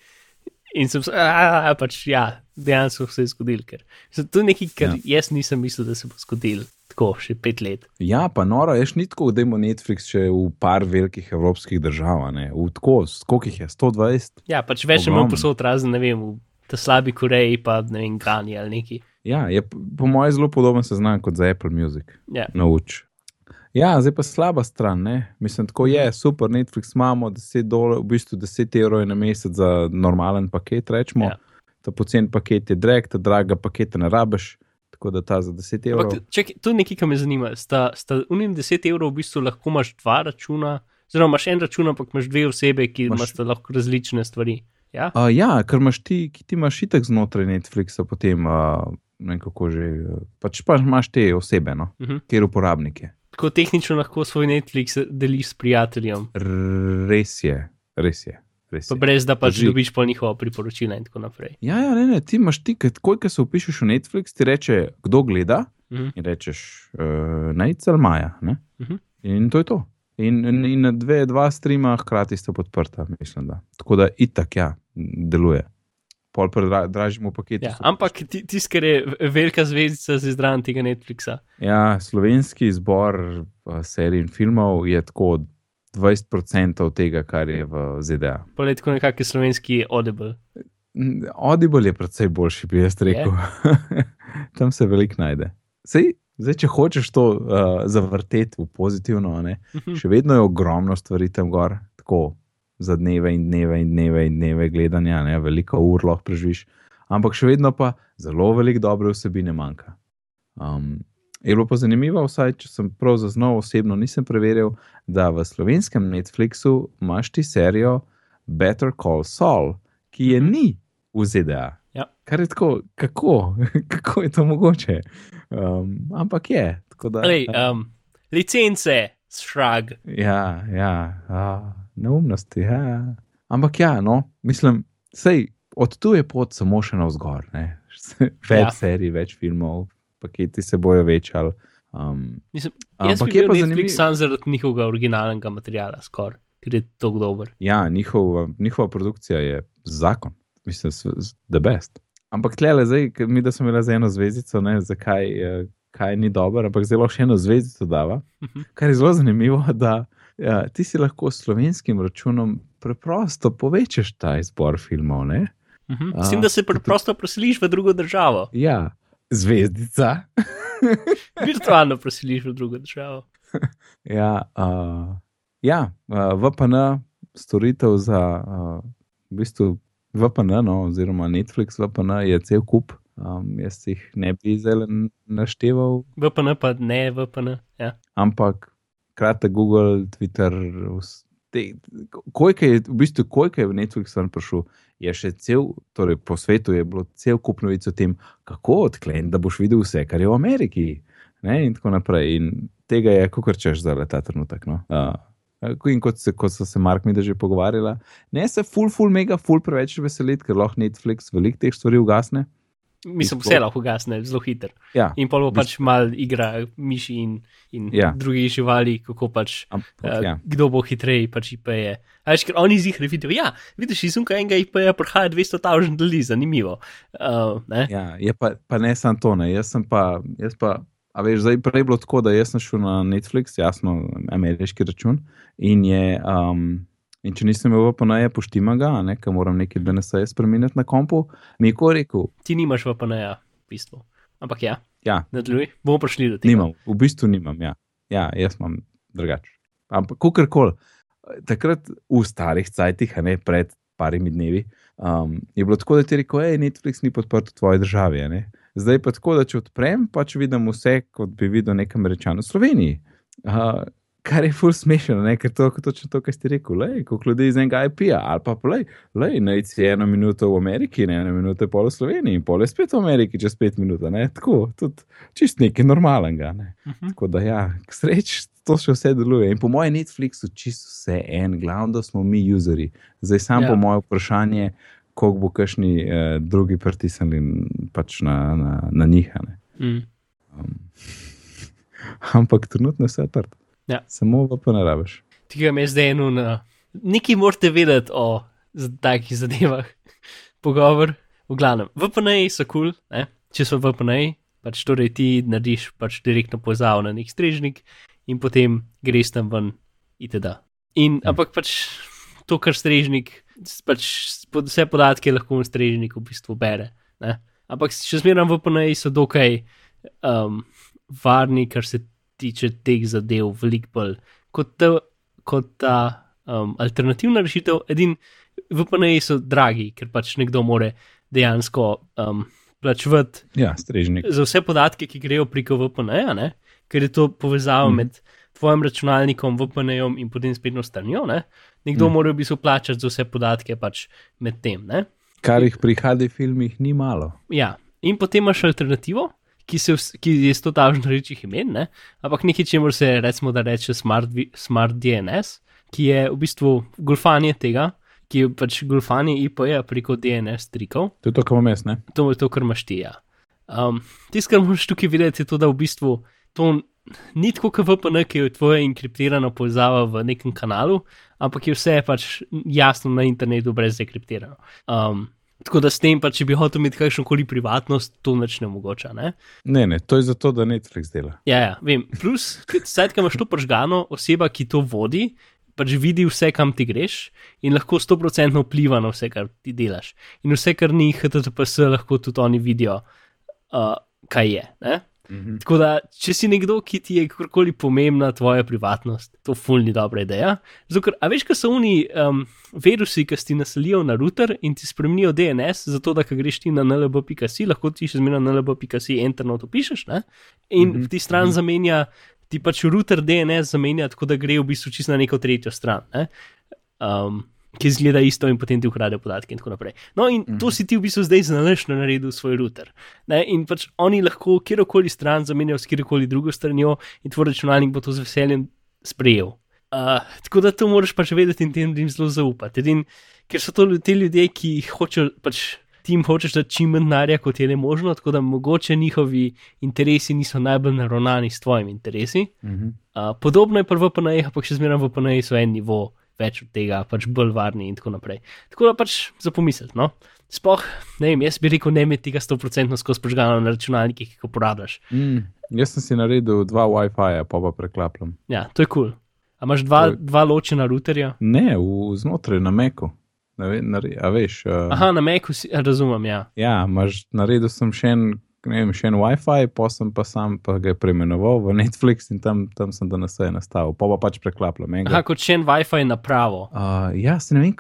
In sem se, a, pač ja, dejansko se je zgodil. Ker. Mislim, To je nekaj, kar ja. jaz nisem mislil, da se bo zgodil tako še pet let. ja, pa noro, ješ ni tako, da ima Netflix še v par velikih evropskih držav, ne? v tako, koliko jih je, 120. Ja, pač več Ogromno. imam posod razen, ne vem, v ta slabi Koreji, pa ne vem, Gani ali neki. Ja, je po mojem zelo podoben seznam kot za Apple Music. Ja. Nauč. Ja, zdaj pa slaba stran. Ne? Mislim, tako je, super, Netflix imamo 10, dolar, v bistvu 10 evrov na mesec za normalen paket, rečemo. Ja. Ta pocen paket je drag, ta draga paketa ne rabiš, tako da ta za 10 evrov. Ampak, čekaj, to je nekaj, kar me zanima. Sta, sta unim 10 evrov v bistvu lahko imaš dva računa, oziroma imaš en račun, ampak imaš dve osebe, ki Imaš- imaš lahko različne stvari. Ja? Uh, ja, ker imaš ti, ki ti imaš itek znotraj Netflixa, potem uh, ne vem kako že, pač pa imaš te osebe, no, Uh -huh. kjer uporabnike. Tako tehnično lahko svoj Netflix deliš s prijateljem, res je, res je. Res pa je. brez da pač Drži. dobiš pa njihova priporočila in tako naprej. Ja, ja, ne, ne, ti imaš ti, takoj, ko se upišeš v Netflix, ti reče, kdo gleda, Uh -huh. in rečeš, uh, najc ali maja. Ne? Mhm. In to je to. In, in, in na dve, dva streama hkrati sta podprta, mislim. Da. Tako da itak, ja, deluje. Pol predražimo pakete. Ja, ampak ti- tisti, ker je velika zvezdica z izdan tega Netflixa. Ja, slovenski izbor uh, serij in filmov je tako 20% tega, kar je v ZDA. Pa je tako nekakšen slovenski audible. Audible je predvsej boljši, bi jaz rekel. [LAUGHS] Tam se veliko najde. Sej, zdaj, če hočeš to uh, zavrteti v pozitivno, ne, Mhm. še vedno je ogromno stvari tam gor, tako za dneve in dneve in dneve in dneve gledanja, ne, veliko ur lahko preživiš, ampak še vedno pa zelo veliko dobre vsebine manjka. Um, je bilo pa zanimivo, vsaj če sem prav zaznal osebno, nisem preveril, da v slovenskem Netflixu imaš ti serijo Better Call Saul, ki je Mhm. ni v ZDA. Ja. Kar je tako, kako, [LAUGHS] kako je to mogoče? Um, ampak je. Da, Lej, um, licence, šrag. Ja, ja, a, neumnosti. Ja. Ampak ja, no, mislim, sej, od tu je pot samo še navzgor. ne. [LAUGHS] Več Ja. serij, več filmov, paketi se bojo večali. Um, Mislim, jaz ampak je pa zanimivo. sam zaradi njihovega originalnega materiala, skoraj, ker je tako dober. Ja, njihova, njihova produkcija je zakon, mislim, the best. Ampak tle, zdaj, ker mi, da smo imeli za eno zvezdico, ne, zakaj eh, kaj ni dobro, ampak zelo še eno zvezdico dava. Mhm. Kar je zelo zanimivo, da ja, ti si lahko s slovenskim računom preprosto povečaš ta izbor filmov. Ne? Mhm. A, S tem, da se preprosto preseliš v drugo državo. Ja, zvezdica. [LAUGHS] Virtualno preseliš v drugo državo. [LAUGHS] Ja, uh, ja uh, VPN storitev za uh, v bistvu VPN, no, oziroma Netflix VPN je cel kup. Um, jaz jih ne bi zdaj našteval, VPN pa ne, VPN. Ja. ampak kratek Google, Twitter, te, koliko je v bistvu, koliko je v Netflix ven prišel, je še cel, torej po svetu je bilo cel kup novic o tem, kako odkleniti, da boš videl vse, kar je v Ameriki. Ne, in tako naprej. In tega je, kot češ zdaj ta trenutek. No. Uh, in kot, se, kot so se Mark mi da že pogovarjala, ne se full, full, mega, full preveč veseliti, ker lahko Netflix veliko teh stvari ugasne. Mislim, vse lahko gasne, zelo hiter. Ja, In pa bo pač mal igra miši in, in Ja. drugih živali, kako pač. ampak, Uh, ja. Kdo bo hitreje, pač IP-je. Veš, ker oni z jih vidijo. Ja, vidiš, iz unka enega IP-ja prihaja 200 tavžen ljudi, zanimivo. Uh, ne? Ja, je pa, pa ne samo to, ne. jaz sem pa, jaz pa, a veš, zdaj prej je bilo tako, da jaz sem šel na Netflix, jasno, ameriški račun. In, je, um, in če nisem imel VPN-ja, poštima ga, ne, ker moram nekaj DNS-ja spremeniti na kompu, mi je ko rekel, Ti nimaš VPN-ja, v bistvu. Ampak ja, ja, nadaljuj, bomo prišli do tega. nimam, v bistvu nimam, ja, ja jaz imam drugače. Ampak, kakorkoli, takrat v starih cajtih, ne pred parimi dnevi, um, je bilo tako, da ti rekel, hej, Netflix ni podprt v tvoji državi. ne. Zdaj pa tako, da če odprem, pač vidim vse, kot bi videl nek američan v Sloveniji. Uh, kar je ful smešno, ne? ker to je točno to, kar ste rekel. Lej, koliko ljudi iz enega IP-ja, ali pa lej, lej najci je eno minuto v Ameriki, ne eno minuto pol v Sloveniji, in pol je spet v Ameriki čez pet minut. ne. Tako, tudi čist nekaj normalnega. Ne? Mhm. Tako da, ja, k sreči, to še vse deluje. In po mojem Netflixu čisto vse en, glavno, da smo mi userji. Zdaj sam Ja. po moje vprašanje, koliko bo kakšni eh, drugi pritisnili pač na, na, na njih. ne. Mm. Um, [LAUGHS] ampak trenutno je vse odprto. Ja. Samo v pa ne rabiš. Tega me je zdaj eno na. Nekaj morate vedeti o takih zadevah. [LAUGHS] Pogovor. V glavnem, VPN-ji so kul, cool, če so VPN-ji, pač torej ti narediš pač direktno povezavo na nek strežnik in potem greš tam ven itd. In, Ja. ampak pač to, kar strežnik, pač vse podatke lahko v strežnik v bistvu bere. Ne? Ampak še zmeraj VPN-ji so dokaj um, varni, kar se tiče teh zadev, veliko bolj kot ta, kot ta um, alternativna rešitev. Edin VPN-ji so dragi, ker pač nekdo more dejansko um, plačevati Ja, strežnik. za vse podatke, ki grejo preko VPN-ja, ne? ker je to povezava mm. Med tvojim računalnikom, VPN-jem in potem spletno stranjo. Ne? Nekdo mm. Mora v bistvu plačati za vse podatke pač med tem. Ne? Kar jih pri HD filmih ni malo. Ja, in potem imaš alternativo, ki, se, ki je 100 tažnih rečih imen, ne? ampak nekaj, čemu se recimo da reče smart, smart DNS, ki je v bistvu golfanje tega, ki je pač golfanje IP-ja preko DNS trikov. To je to, kar jaz, ne? to je to, kar imaš ti. Ja. Um, Tisto, kar moraš tukaj videti, je to, da v bistvu to ni tako kot VPN, ki je tvoja enkriptirana povezava v nekem kanalu, ampak je vse pač jasno na internetu, brez dekriptirano. Um, tako da s tem, pa, če bi hotel imeti kakšno koli privatnost, to neč ne mogoče. Ne? Ne, ne, to je zato, da Netflix dela. Ja, ja, vem. Plus, zdaj, ko imaš to pržgano, oseba, ki to vodi, pač vidi vse, kam ti greš in lahko 100% vpliva na vse, kar ti delaš. In vse, kar ni HTTPS, lahko tudi oni vidijo, uh, kaj je. Ne? Mhm. Tako da, če si nekdo, ki ti je kakorkoli pomembna tvoja privatnost, to fulni dobra ideja. Zato, ker, a veš, kaj so oni um, virusi, ki ti naselijo na router in ti spremenijo DNS, zato da, ko greš ti na nlb.si, lahko ti še zmeraj na nlb.si internet opišeš ne? in Mhm, mm -hmm. ti stran -hmm. zamenja, ti pač router DNS zamenja, tako da gre v bistvu čisto na neko tretjo stran. Ne? Um, Ki izgleda isto, in potem ti ukrade podatke, in tako naprej. No, in to si ti v bistvu zdaj znalašno naredil svoj router. Ne? In pač oni lahko kjerkoli stran zamenjajo s kjerkoli drugo stranjo, in tvoj računalnik bo to z veseljem sprejel. Uh, tako da to moraš pač vedeti in tem ljudem zelo zaupati. Edin, ker so to ti ljudje, ki hočejo, pač ti jim hočeš dati čim manj denarja, kot je le možno, tako da mogoče njihovi interesi niso najbolj naravnani s tvojimi interesi. Mhm. Uh, podobno je pri VPN-jih, ampak še zmeraj VPN-ji so en nivo več od tega, pač bolj varni in tako naprej. Tako da pač za pomisliti. No? Sploh, ne vem, jaz bi rekel, ne imeti tega 100% skozi požgano na računalnikih, ki jih uporabljaš. Mm, jaz sem si naredil dva WiFi-ja, pa pa preklapljam. Ja, to je kul. Cool. A imaš dva, To dva ločena routerja? Ne, v, znotraj na Meku. Ve- nare- A veš, uh, Aha, na Macu si, razumem, ja. ja, imaš, naredil sem še en, ne vem, še en WiFi, pa sem pa sam pa ga preimenoval v Netflix in tam, tam sem danes vse nastavil, pa pa pač preklapljam. enega. Aha, kot še en WiFi napravo. Uh, ja, se ne vem,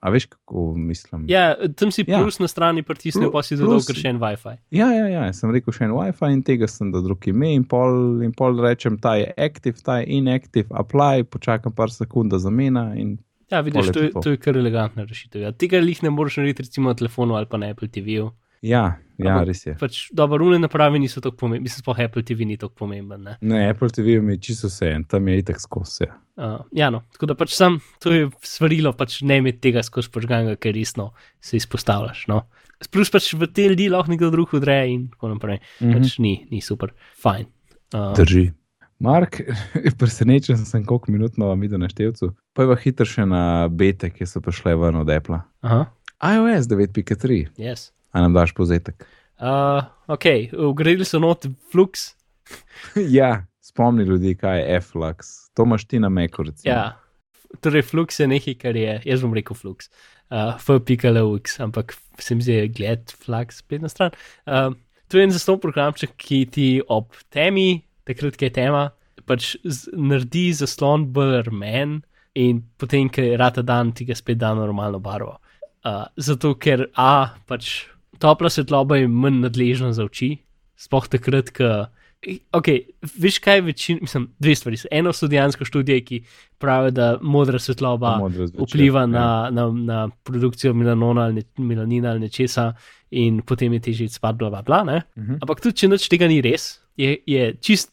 a veš, kako mislim. Ja, tam si Ja. plus na strani pritisnil, Plu- pa si dodal še en WiFi. Ja, ja, ja, sem rekel še en WiFi in tega sem dal drug ime in pol, in pol rečem, ta je active, ta je inactive, apply, počakam par sekund, da zamena in Ja, vidiš, to je, to je kar elegantna rešitev. Ja. Tega lih ne moreš narediti recimo na telefonu ali pa na Apple TV-ju. Ja, ja Ampak- res je. Pač dobro, rune naprave niso tako pomembne, mislim, sploh Apple TV ni tako pomemben. Ne? Ne, Apple TV mi je čisto vse en, tam je itak skozi. Ja. Uh, ja, no, tako da pač sam to je svarilo, pač ne imeti tega skozi požganga, ker resno se izpostavljaš. No. Plus pač v te ljudi lahko nekdo drug udre in tako naprej. Mm. -hmm. Pač ni, ni super, fajn. Uh, Drži. Mark, [LAUGHS] presenečen sem, koliko minut imamo mi do naštevcu. Pa je pa hitro še na bete, ki so prišle ven od Apple. aha, iOS 9.3, yes. A nam daš povzetek. Uh, ok, ugradili so not Flux. [LAUGHS] ja, spomni ljudi, kaj je F-Lux. To imaš ti na Meku, recimo. Ja, torej Flux je nekaj, kar je, jaz bom rekel Flux, uh, F.Lux, ampak se mi zdi, gled, Flux, spletna stran. Uh, to je en zaston programček, ki ti ob temi, takrat, ko je tema, pač z, naredi zaslon bolj rumen in potem, ko je rata dan, ti ga spet da normalno barvo. Uh, zato, ker A, pač topla svetloba je manj nadležna za oči, sploh takrat, ko. Ok, veš kaj, večin, mislim, dve stvari. Eno so dejansko študije, ki pravijo, da modra svetloba Modro zvečer, vpliva ja. na, na, na produkcijo melanona ali ne, melanina ali nečesa, in potem je težje spati, bla, bla, bla. ne. Mhm. Ampak tudi, če nič tega ni res, je, je čist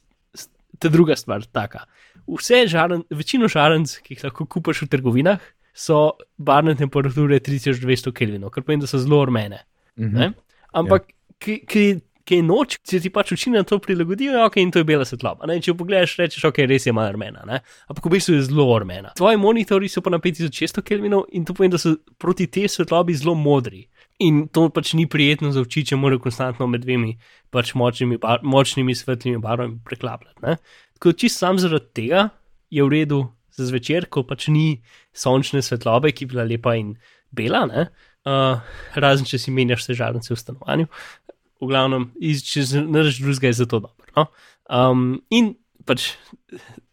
ta druga stvar taka. Vse žaren, večino žarenc, ki jih lahko kupaš v trgovinah, so barvne temperature 3200 Kelvinov, kar pomeni, da so zelo rumene. Mhm. Ne? Ampak, ki, ki, ki je noč, če ti pač oči na to prilagodijo, ok, in to je bela svetloba. Ne? Če pogledaš, rečeš, ok, res je malo rumena, ne? ampak v bistvu je zelo rumena. Tvoji monitori so pa na 5600 Kelvinov in to pomeni, da so proti tej svetlobi zelo modri. In to pač ni prijetno za oči, če morajo konstantno med dvemi pač močnimi, bar, močnimi svetlimi barvami preklapljati. ne. Tako da čist sam zaradi tega je v redu za zvečer, ko pač ni sončne svetlobe, ki bi bila lepa in bela, ne? Uh, razen če si menjaš vse žarnice v stanovanju. V glavnem, iz, če narediš drugega, je zato dobro. No? Um, in pač [LAUGHS]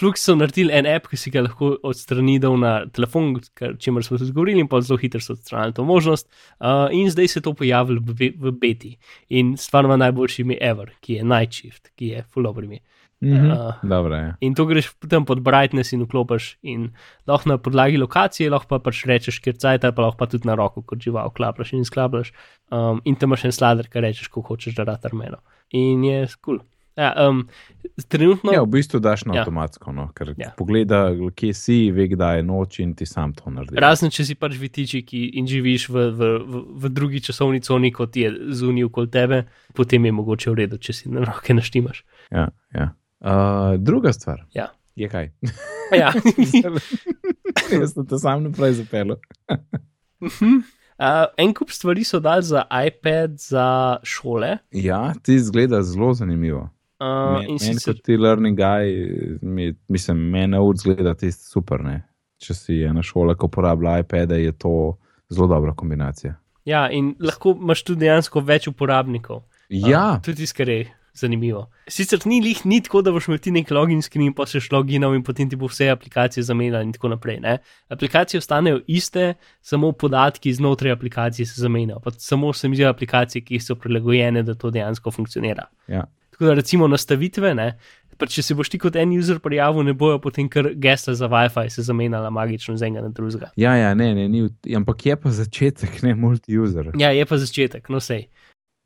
Flux so naredili en app, ki si ga lahko odstranil na telefon, čemer smo se zgovorili, in pa zelo hitro so odstranili to možnost. Uh, in zdaj se to pojavilo v, v beti. In stvar ima najboljši ime ever, ki je Night Shift, ki je full over ime. Mhm. Uh, Dobro je. In to greš tam pod brightness in vklopiš, in lahko na podlagi lokacije, lahko pa pač rečeš, ker cajt, pa lahko pa tudi na roko, kot žival, klaplaš in sklaplaš. Um, in tam imaš en sladr, ki rečeš, ko hočeš, da rata armeno. In je kul. Cool. Ja, um, trenutno. Ja, v bistvu daš na Ja. avtomatsko, no, ker Ja. ja. pogleda, kje si, ve, kdaj je noč in ti sam to naredi. Razen če si pač vitiči ki in živiš v, v, v, v drugi časovni coni, kot je zunaj okoli tebe, potem je mogoče v redu, če si na roke naštimaš. Ja, ja. Uh, druga stvar Ja. je kaj. Ja. [LAUGHS] Jaz sem te sam naprej zapeljal. uh, en kup stvari so dali za iPad, za šole. Ja, ti zgleda zelo zanimivo. Uh, Men, in men sicer, kot ti learning guy, mi, mislim, meni ur zgleda tisti super. Ne? Če si ena šola, ki uporablja iPad, je to zelo dobra kombinacija. ja, in lahko imaš tudi dejansko več uporabnikov. Ja, Uh, tudi tisto, kar je zanimivo. Sicer ni lih ni tako, da boš imel ti nek login screen, pa se šlo loginov in potem ti bo vse aplikacije zamenjala in tako naprej. Ne? Aplikacije ostanejo iste, samo podatki znotraj aplikacije se zamenjajo. Pa samo se mi zdijo aplikacije, ki so prilagojene, da to dejansko funkcionira. ja. Tako da recimo nastavitve, ne, pa če se boš ti kot en user prijavil, ne bojo potem kar gesla za WiFi se zamenjala magično z enega na drugega. ja, ja ne, ne, ni, ampak je pa začetek, ne multi-user. Ja, je pa začetek, no sej.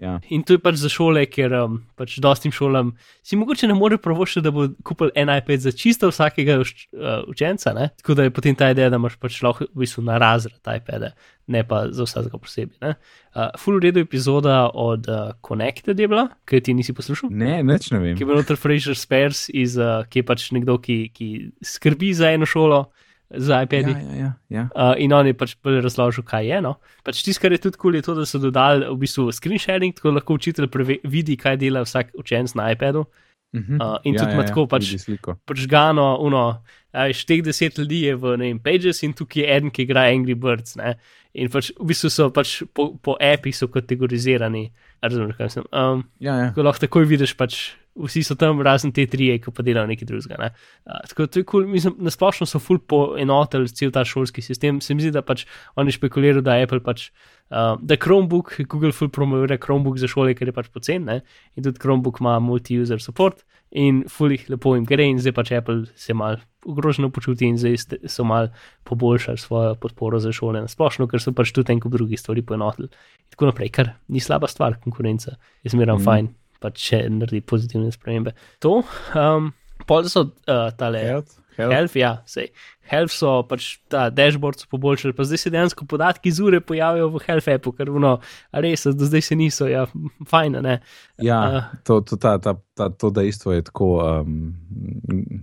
Ja. In to je pač za šole, ker um, pač dostim šolam si mogoče ne more pravošiti, da bo kupil en iPad za čisto vsakega uč, uh, učenca. Ne? Tako da je potem ta ideja, da imaš pač lahko v bistvu na razred iPada, ne pa za vsakega posebej. ne. Uh, full redo epizoda od uh, Connected je bila, ki ti nisi poslušal. Ne, neč ne vem. Ki je bil noter Fraser Spears, iz, uh, ki je pač nekdo, ki, ki skrbi za eno šolo, za iPad. Ja, ja, ja, ja. Uh, in on je pač bolj razložil, kaj je. No? Pač tisto, kar je tudi kul, cool, je to, da so dodali v bistvu screen sharing, tako lahko učitelj vidi, kaj dela vsak učenec na iPadu. Mhm. Uh, in tudi ima tako pač- vidi sliko. Pržgano, uno, veš, teh deset ljudi je v ne vem, Pages in tukaj je eden, ki igra Angry Birds. Ne? In pač v bistvu so pač po, po apih so kategorizirani. Razumeš, kaj sem. Um, Ja, ja. Tako lahko takoj vidiš, pač vsi so tam, razen te tri, ki pa delajo nekaj drugega. Ne? Uh, tako to je kul, cool. mislim, nasplošno so ful poenotili cel ta šolski sistem. Se mi zdi, da pač oni špekulirajo, da Apple pač. Uh, da Chromebook, Google full promovira Chromebook za šole, ker je pač pocen, ne? in tudi Chromebook ima multi-user support in full jih lepo jim gre, in zdaj pač Apple se mal ogroženo počuti in zdaj so mal poboljšali svojo podporo za šole na splošno, ker so pač tudi en kup drugih stvari poenotili. In tako naprej, kar ni slaba stvar, konkurenca je zmeraj mm. Fajn, pač če naredi pozitivne spremembe. To, um, pol so uh, tale. Health, health. Health, ja, sej. Health so pač ta dashboard so poboljšali, pa zdaj se dejansko podatki z ure pojavijo v Health appu, ker no, res, do zdaj se niso, ja, fajn, ne. Ja, Uh, to, to, ta, ta, ta, to dejstvo je tako, um,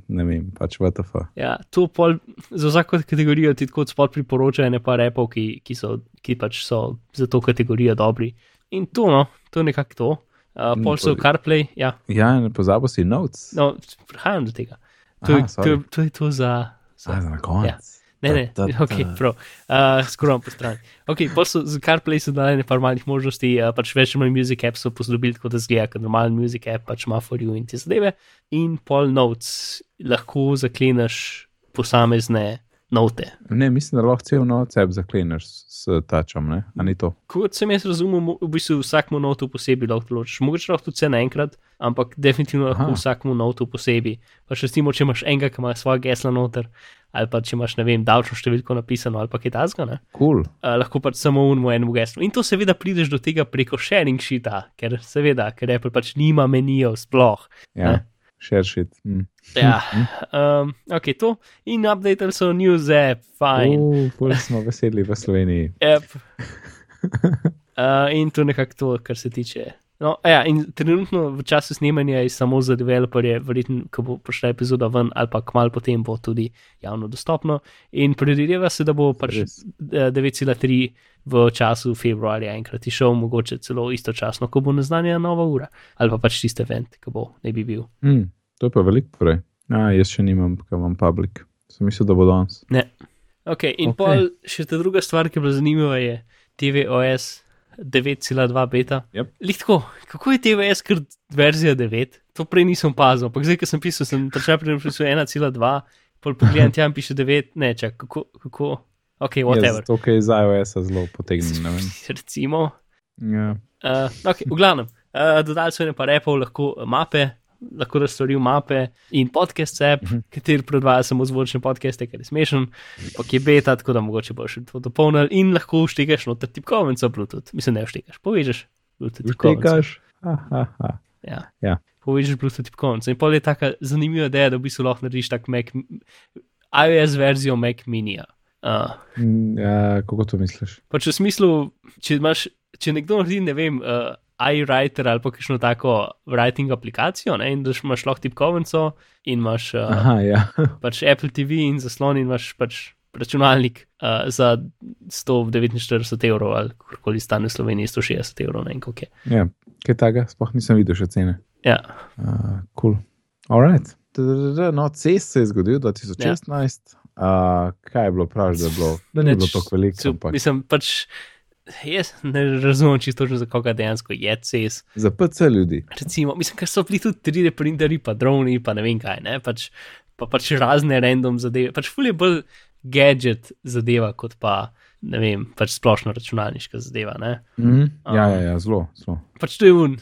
ne vem, pač VTF. Ja, to pol, za vsako kategorijo ti tako sploh priporočajo nekaj repov, ki, ki, so, ki pač so za to kategorijo dobri. In to, no, to je nekako to. Uh, pol so pol- CarPlay, ja, Ja, ne pozabi si notes. no, prihajam do tega. To, Aha, to, to je to za. za A, za na konec. Ja. Ne, ne, Ta, ta, ok, prav. Uh, Skoro po strani. Ok, pa so za CarPlay so dali nekaj malih možnosti, uh, pač več manj Music App so posodobili, tako da zgleda, kot normalen Music App, pač ima for you in te zadeve. In pol notes lahko zakleneš posamezne note. Ne, mislim, da lahko cel app zakleneš s tačom, ne? A ni to? Kot sem jaz razumel, v bistvu vsakmu notu posebej lahko določiš. Mogoče lahko tudi vse naenkrat, ampak definitivno lahko Aha. vsakmu notu posebej. Pa še recimo, če imaš enega, ki ima svoje gesla noter, ali pa če imaš, ne vem, davčno številko napisano ali pa kaj tasga, ne. Cool. Uh, lahko pač samo unmo enemu geslu. In to seveda prideš do tega preko sharing sheeta, ker seveda, ker Apple pač nima menijev sploh. Ja, Ne. share shit. Mm. Ja, um, ok, to. In updated so news app, fajn. Uh, smo veseli v Sloveniji. Yep. [LAUGHS] Uh, in to nekako to, kar se tiče. No, ja, in trenutno v času snemanja je samo za developerje, verjetno, ko bo prišla epizoda ven, ali pa kmalu potem bo tudi javno dostopno. In predvideva se, da bo pač Res. eh, 9,3 v času februarja enkrat išel, mogoče celo istočasno, ko bo naznanja nova ura, ali pa pač tisti event, ki bo ne bi bil. Mm, to je pa veliko prej. A, jaz še nimam, kaj imam public. Sem mislil, da bo danes. Ok, in Ok. okay. pol še ta druga stvar, ki je bila zanimiva, je TVOS 9,2 beta. Yep. Lihtko, kako je TVS kar verzija 9? To prej nisem opazil, ampak zdaj, ko sem pisal, sem prišel pri napisu 1,2, pol pogledam tja in piše 9, ne, čak, kako, kako, ok, whatever. To, kar je iz iOS-a zelo potegnjeno. ne vem. [LAUGHS] Recimo, Ja. uh, ok, v glavnem, uh, dodali so nekaj repov, lahko mape. Lahko razstorijo mape in podcast app, uh -huh. kateri predvaja samo zvočne podcaste, ker je smešen, pa ki je beta, tako da mogoče boš to dopolnil in lahko štekaš noter tipkovnico Bluetooth. Mislim, ne vštekaš, povežeš Bluetooth tipkovnico. Ja. Ja. Povežeš Bluetooth tipkovnico. In pol je taka zanimiva ideja, da v bistvu lahko narediš tak Mac, iOS verzijo Mac Minija. Uh, Mm, ja, kako to misliš? pač v smislu, če, imaš, če nekdo naredi, ne vem, uh, iWriter ali pa kakšno tako writing aplikacijo, ne, in da imaš lahko tipkovnico in imaš uh, Aha, ja. [LAUGHS] pač Apple TV in zaslon in imaš pač računalnik uh, za 149 evrov ali kakorkoli stane v Sloveniji 160 evrov, ne vem koliko je. ja. Kaj takega? Sploh nisem videl še cene. Ja. Uh, cool. Alright. No, CES se je zgodil 2016. Ja. Uh, kaj je bilo prav, da je bilo, da ni bilo tako veliko? Ampak... Mislim, pač jaz ne razumem čisto, za koga dejansko je CES. Za PC ljudi. Recimo, mislim, ker so bili tudi 3D printerji, pa droni, pa ne vem kaj, ne? Pač, pa pač razne random zadeve. Pač ful je bolj gadget zadeva, kot pa. Ne vem, pač splošno računalniška zadeva. Mm -hmm. Ja, ja, ja, zelo. zelo. Pač to je un,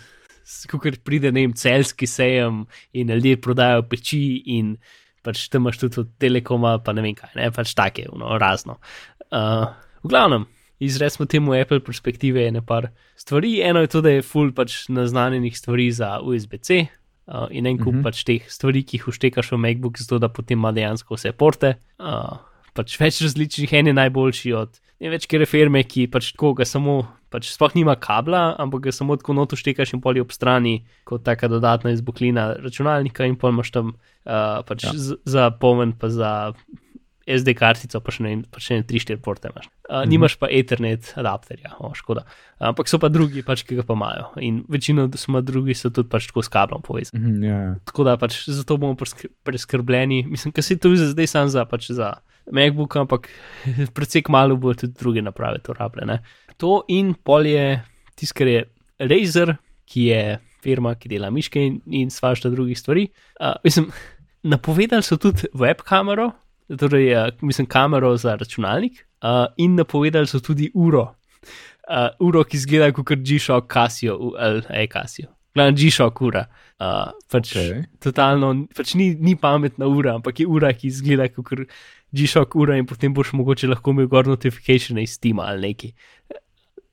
ko pride ne vem, celski sejem in ljudje prodajajo peči in pač tam imaš tudi od telekoma, pa ne vem kaj, ne pač take, no, razno. Uh, v glavnem, izrezmo temu Apple perspektive je nekaj stvari. Eno je to, da je full pač naznanjenih stvari za USB-C. Uh, in en kup uh mhm. -huh. pač teh stvari, ki jih uštekaš v MacBook, zato da potem ima dejansko vse porte. Uh, pač več različnih, en je najboljši od ne več kere firme, ki pač tako ga samo pač sploh nima kabla, ampak ga samo tako noto štekaš in poli ob strani, kot taka dodatna izboklina računalnika in pol imaš tam uh, pač ja. za pomen, pa za SD kartico, pa še ne, pa še ne 3-4 porte imaš. Uh, mhm. Nimaš pa Ethernet adapterja, o, škoda. Ampak so pa drugi, pač, ki ga pa imajo. In večino smo drugi so tudi pač tako s kablom povezani. Mhm, ja, ja. Tako da pač zato bomo preskrbljeni. Mislim, da si to zdaj sam za, pač za MacBook, ampak [LAUGHS] predvsej malo bo tudi druge naprave to rabljene to in pol je tisto, kar je Razer, ki je firma, ki dela miške in, in svašta drugih stvari. Uh, mislim, [LAUGHS] napovedali so tudi web kamero, torej, uh, mislim, kamero za računalnik, uh, in napovedali so tudi uro. Uh, uro, ki zgleda kot G-Shock Casio, ali e-Casio. Glavno G-Shock ura. Uh, pač, okay. Totalno, pač ni, ni pametna ura, ampak je ura, ki zgleda kot G-Shock ura in potem boš mogoče lahko imel gor notifikacije iz Steam ali neki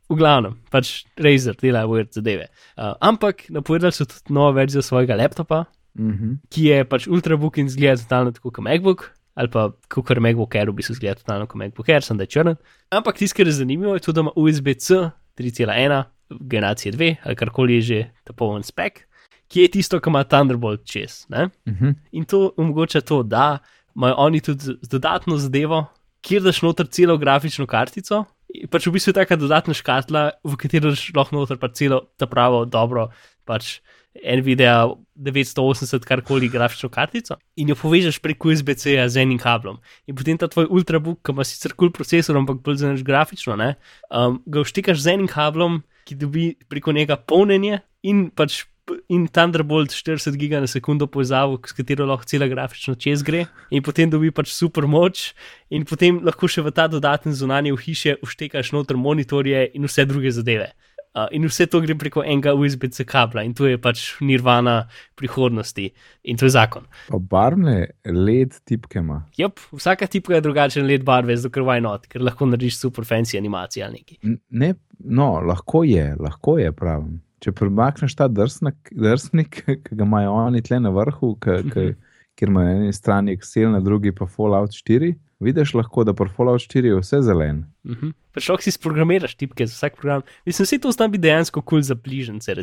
v glavnem, pač Razer dela weird zadeve. Uh, ampak napovedali so tudi novo verzijo svojega laptopa, mm -hmm. ki je pač ultrabook in zgleda totalno tako kot MacBook. Ali pa, kot kar MacBook Air, v bistvu zgleda totalno kot MacBook Air, sem da je črn. Ampak tisto, kar je zanimivo, je tudi, da ima USB-C 3.1, generacije 2, ali karkoli je že ta poln spek, ki je tisto, kar ima Thunderbolt čez. Mm -hmm. In to omogoča to, da imajo oni tudi dodatno zadevo, kjer daš noter celo grafično kartico, pač v bistvu je ta dodatna škatla, v kateri lahko noter pa celo ta pravo dobro, pač Nvidia 980, karkoli grafično kartico in jo povežeš prek USB-C z enim kablom. In potem ta tvoj ultrabook, ki ima sicer kul cool procesor, ampak bolj zelo grafično, ne, um, ga vštekaš z enim kablom, ki dobi preko njega polnjenje in pač in Thunderbolt 40 giga na sekundo povezavo, s katero lahko cela grafično čez gre, in potem dobi pač super moč, in potem lahko še v ta dodaten zunanji v hiše uštekaš noter monitorje in vse druge zadeve. Uh, in vse to gre preko enega USB-C kabla, in to je pač nirvana prihodnosti, in to je zakon. Pa barvne LED tipke ima. Yep, vsaka tipka je drugačen LED barve, zato ker vaj not, ker lahko narediš super fancy animacije ali nekaj. Ne, no, lahko je, lahko je pravim če premakneš ta drsnik, [LAUGHS] drsnik ki ga imajo oni tle na vrhu, ki, ki, mhm. kjer imajo na eni strani Excel, na drugi pa Fallout 4, vidiš lahko, da pri Fallout 4 je vse zelen. Uh -huh. Šlo si sprogramiraš tipke za vsak program. Mislim, vse to zna biti dejansko kul cool za bližnjice. Uh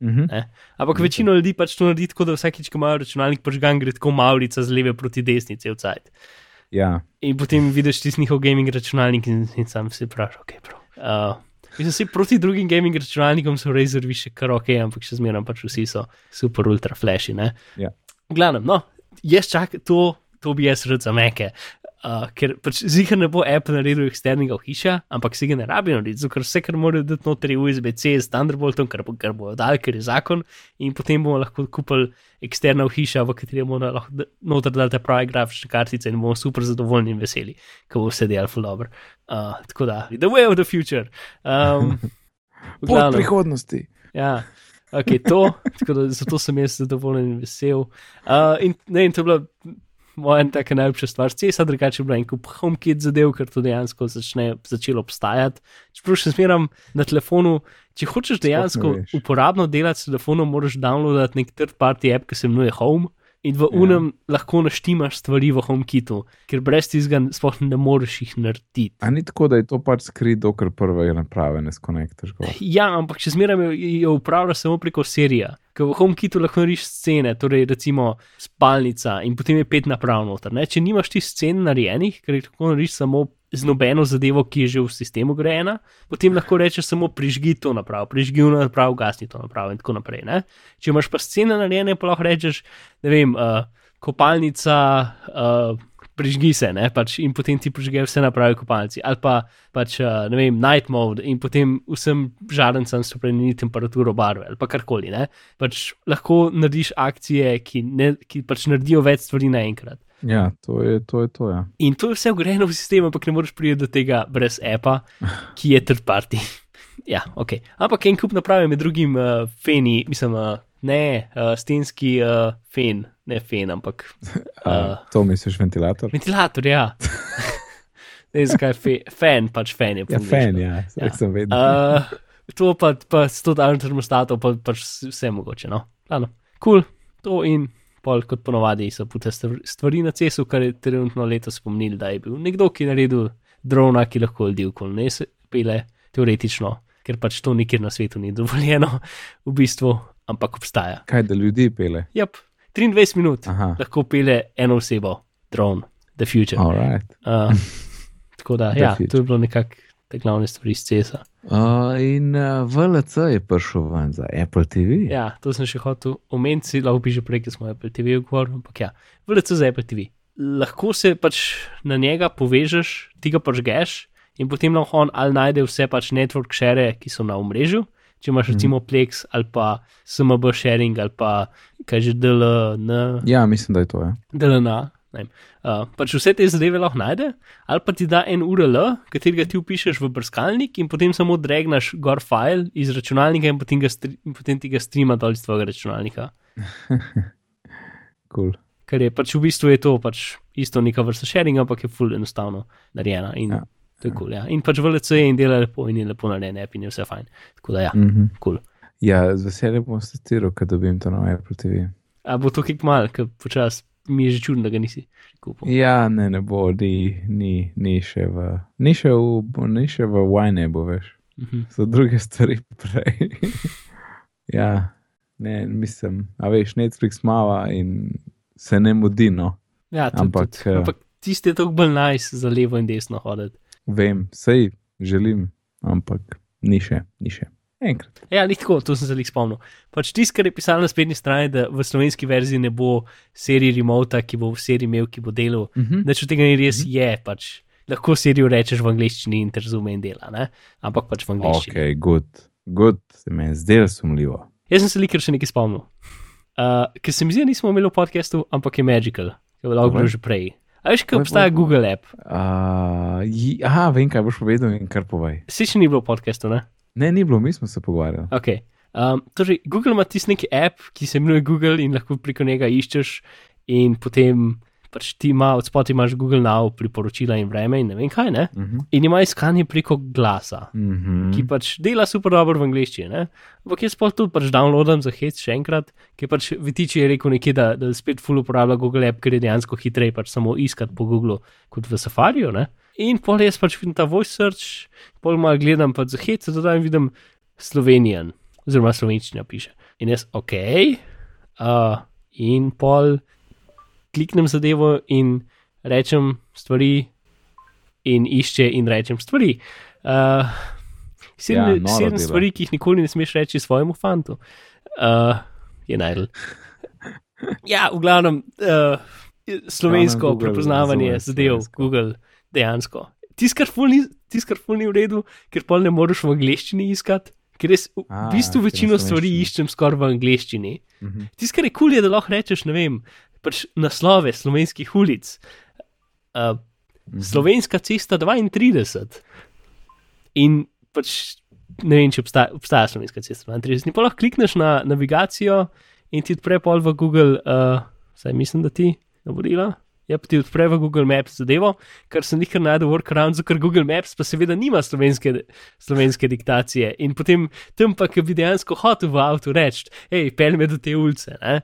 -huh. Ampak uh -huh. večino ljudi pač to naredi tako, da vsakič, ko imajo računalnik, požgan gre tako malica z leve proti desni, cel cajt. Ja. In potem vidiš tisti njihov gaming računalnik in, in sam si vprašaj, ok, prav. Uh, Mislim, da proti drugim gaming računalnikom so rezervi še kar ok, ampak še zmeraj pač vsi so super ultra flashy. Ja. V glavnem, no, jaz čakam to, to bi jaz rad za meke. Uh, ker pač zihar ne bo Apple naredil eksternega hiša, ampak si ga ne rabi narediti, zato ker vse, kar mora dati noter, je USB-C s Thunderboltom, kar, kar bo dal, ker je zakon, in potem bomo lahko kupili eksterna hiša, v kateri bomo lahko noter dali te prave grafične kartice in bomo super zadovoljni in veseli, ko bo vse delal full dobro. Uh, tako da, the way of the future. Um, [LAUGHS] Pot prihodnosti. Ja. Okay, to, da, zato sem jaz zadovoljen in vesel. Uh, in, ne, in to je bilo moja taka najljubša stvar. Cesa drugače je bila in kup HomeKit zadev, ker to dejansko začne, začelo obstajati. Čeprav še smeram na telefonu, če hočeš dejansko uporabno delati s telefonom, moraš downloadati nek third party app, ki se imenuje Home in v ja. unem lahko naštimaš stvari v HomeKitu, ker brez tizga sploh ne moreš jih narediti. A ni tako, da je to pač skrit, dokler prve naprave ne skonekteš? Ja, ampak če zmeraj jo upravljaš samo preko serija. Ker v HomeKitu lahko narediš scene, torej recimo spalnica in potem je pet naprav noter. Ne? Če nimaš ti scen narejenih, ker jih lahko narediš samo z nobeno zadevo, ki je že v sistemu grejena, potem lahko rečeš samo prižgi to napravo, prižgi to napravo, gasni to napravo in tako naprej. Ne? Če imaš pa scene narejene, pa lahko rečeš, ne vem, uh, kopalnica. Uh, Prižgi se, ne, pač, in potem ti prižge vse naprave kopalci, ali pa pač, uh, ne vem, night mode, in potem vsem žarencem spremeni temperaturo barve, ali pa karkoli. Pač, lahko narediš akcije, ki, ne, ki pač naredijo več stvari naenkrat. Ja, to je to. Je to ja. In to je vse ugrajeno v sistem, ampak ne moreš priti do tega brez apa, ki je third party. [LAUGHS] ja, ok. Ampak en kup naprave med drugim uh, feni, mislim, uh, ne uh, stenski uh, fen, ne fen, ampak. Uh, uh, to misliš ventilator? Ventilator, ja. [LAUGHS] ne vem, zakaj fe, fan, pač fan je. Ja, fan, ja, ja. sem vedel. Uh, to pa, pa s to daljnim termostatom, pa, pač vse mogoče, no. Kul, cool, to in pol kot ponovadi so pute stvari na cesu, kar je trenutno letos spomnili, da je bil nekdo, ki je naredil drona, ki lahko ljudi okoli ne pele, teoretično, ker pač to nikjer na svetu ni dovoljeno, v bistvu, ampak obstaja. Kaj da ljudi pele? Ja, 23 minut Aha. lahko pele eno osebo, dron, the future. Right. Uh, [LAUGHS] tako da, ja, to je bilo nekako te glavne stvari iz CESA. Uh, in uh, VLC je prišel ven za Apple TV. Ja, to sem še hotel omeniti, lahko bi že prej, ker smo Apple TV govorili, ampak ja, VLC za Apple TV. Lahko se pač na njega povežeš, ti ga pač geš in potem lahko on ali najde vse pač network share, ki so na omrežju. Če imaš mhm. recimo Plex ali pa SMB sharing ali pa kaj že DLN. Ja, mislim, da je to. Ja. DLN, Uh, pač vse te zadeve lahko najde, ali pa ti da en URL, katerega ti upišeš v brskalnik in potem samo dregnaš gor file iz računalnika in potem, in potem ti ga streama dol iz tvojega računalnika. [LAUGHS] cool. Ker je pač v bistvu je to pač isto neka vrsta sharing, ampak je full enostavno narejena. In, ja. To je kul. Cool, ja. In pač VLC in dela lepo in je lepo narejen, in je vse fajn. Tako da ja, mm -hmm. cool. Ja, z veseljem bom testiral, kad dobim to na Apple TV. A bo to kik mal, ker počasi mi je že čudno, da ga nisi kupil. Ja, ne, ne bo, ni, ni, ni še v, ni še v, ni še v Wine, bo veš. Uh -huh. So druge stvari prej. [LAUGHS] ja, ne, mislim, a veš, Netflix mava in se ne mudi, no. Ja, tudi, ampak, tudi. Eh, ampak tiste je tako bolj nice za levo in desno hoditi. Vem, sej želim, ampak ni še, ni še. Enkrat. Ja, ni tako, to sem se jih spomnil. Pač tisto, kar je pisalo na spletni strani, da v slovenski verziji ne bo serije remota, ki bo v seriji imel, ki bo delal. Uh -huh. Če tega ni res, uh -huh. je pač. Lahko serijo rečeš v angleščini in te razume in dela, ne? ampak pač v angleščini. Ok, good, good, se mi je zdelo sumljivo. Jaz sem se likar še nekaj spomnil. Uh, ker se mi zdi, da nismo imeli v podkastu, ampak je Magical, ki je lahko že prej. A veš, kaj obstaja Google app? Uh, aha, vem, kaj boš povedal in kar povej. Si še ni bilo v podkastu, ne? Ne, ni bilo, mi smo se pogovarjali. Okay. Um, torej, Google ima tisti neki app, ki se imenuje Google in lahko preko njega iščeš, in potem pač ti ima od spodaj imaš Google Now priporočila in vreme in ne vem kaj. Ne? Uh mhm. -huh. In ima iskanje preko glasa, uh mhm. -huh. ki pač dela super dobro v angleščini. Ampak jaz pa tudi pač downloadam za hec še enkrat, ki pač vitiči je rekel nekje, da, da spet full uporablja Google app, ker je dejansko hitreje pač samo iskati po Google kot v Safariju. Ne? In pol jaz pač vidim ta voice search, pol malo gledam pa za hec, da vidim Slovenijan, oziroma slovenščina piše. In jaz, ok, uh, in pol kliknem zadevo in rečem stvari, in išče in rečem stvari. Uh, sedem ja, sedem stvari, ki jih nikoli ne smeš reči svojemu fantu, uh, je najdel. Ja, v glavnem, uh, slovensko prepoznavanje zadev, Google, dejansko. Tiskar fulni v redu, ker pol ne moreš v angleščini iskati. Ker res v A, bistvu večino stvari iščem skoraj v angleščini. Uh -huh. Tiskar je kul, cool je, da lahko rečeš, ne vem, pač naslove slovenskih ulic. Uh, mhm. Slovenska cesta 32. In pač ne vem, če obstaja, obstaja slovenska cesta 32. Ni pa lahko klikneš na navigacijo in ti odpre pol v Google, uh, saj mislim, da ti navodila. Ja, pa ti odpre v Google Maps zadevo, kar sem nikar najdel workaround, ker Google Maps pa seveda nima slovenske, slovenske diktacije. In potem tam pa, ki bi dejansko hotel v avtu reči, hej, pelj me do te ulice, ne?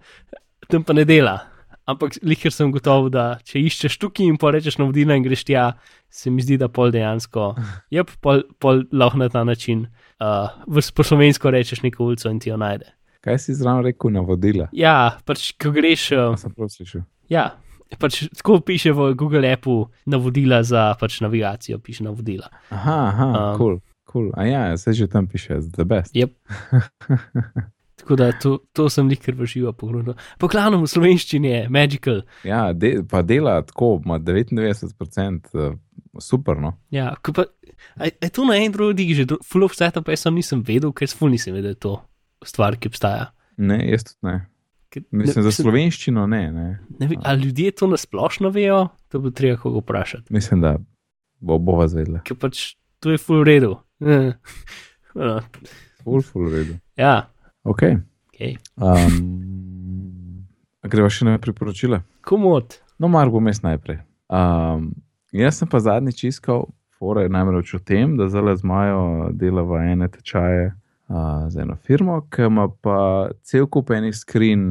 tam pa ne dela. Ampak likar sem gotov, da če iščeš tukaj in porečeš na vodila in greš tja, se mi zdi, da pol dejansko. Ja, pol, pol lahko na ta način. Uh, v slovensko rečeš neko ulico in ti jo najde. Kaj si zraven rekel na vodila? Ja, pač ko greš. Uh, sem prav slišal. Ja, Pač tako piše v Google appu navodila za pač navigacijo, piše navodila. Aha, aha, Um, cool. A ja, se že tam piše, the best. Yep. [LAUGHS] Tako da to, to sem jih kar vršiva pogledal. Poglavnom v slovenščini je magical. Ja, de, pa dela tako, ima 99%, uh, super. No? Ja, pa, a, a je to na Androidu že do- full of setup, jaz sem nisem vedel, ker full nisem vedel, da je to stvar, ki obstaja. Ne, jaz tudi ne. Mislim, za ne, slovenščino ne, ne. ne, ve- A ljudje to nasplošno vejo, to bo treba koga vprašati. Mislim, da bo bova zvedla. Ker pač to je full redu. Eh, [LAUGHS] no, Full, full redu. ja, Ok. ok. Um, a greva še na priporočila. Komod. No, mar bom jaz najprej. Um, jaz sem pa zadnjič iskal, fore namreč o tem, da zdaj z Majo dela v ene tečaje uh, z eno firmo, ki ima pa cel kup enih screen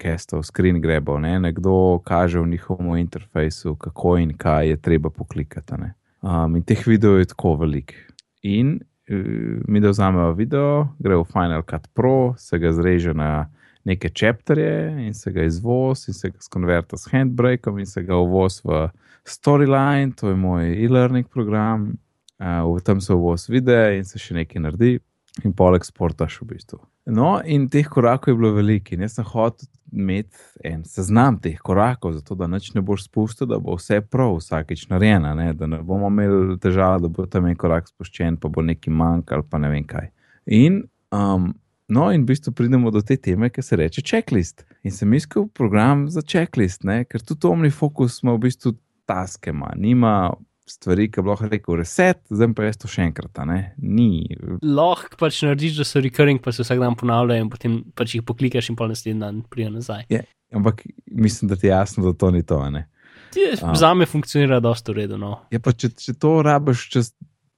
kestov, screen grebov. Ne? Nekdo kaže v njihovem interfejsu, kako in kaj je treba poklikati. ne. Um, in teh videojev je tako veliko. In uh, mi da vzamemo video, gre v Final Cut Pro, se ga zreže na neke čepterje in se ga izvoz in se ga skonverta s handbrakeom in se ga uvoz v Storyline, to je moj e-learning program, uh, v tem se uvoz videa in se še nekaj naredi. In poleg sportaš v bistvu. No, in teh korakov je bilo veliko, jaz sem hotel imeti en seznam teh korakov, zato da nič ne boš spustil, da bo vse prav, vsakeč narejeno, ne? da ne bomo imeli težav, da bo tam en korak spuščen, pa bo neki manjkal, pa ne vem kaj. In, um, no, in v bistvu pridemo do te teme, ki se reče checklist. In sem iskal program za checklist, ne? ker tudi OmniFocus ima v bistvu taske, ima, nima stvari, ki bi lahko rekel reset, zdaj pa jaz to še enkrat, ni. Lahko pač narediš, da so recurring, pa se vsak dan ponavljajo in potem pač jih poklikaš in pol naslednji dan prija nazaj. Ampak mislim, da ti je jasno, da to ni to, ne. A. Za me funkcionira dosta v redu. No. Ja, pa če, če to rabiš čez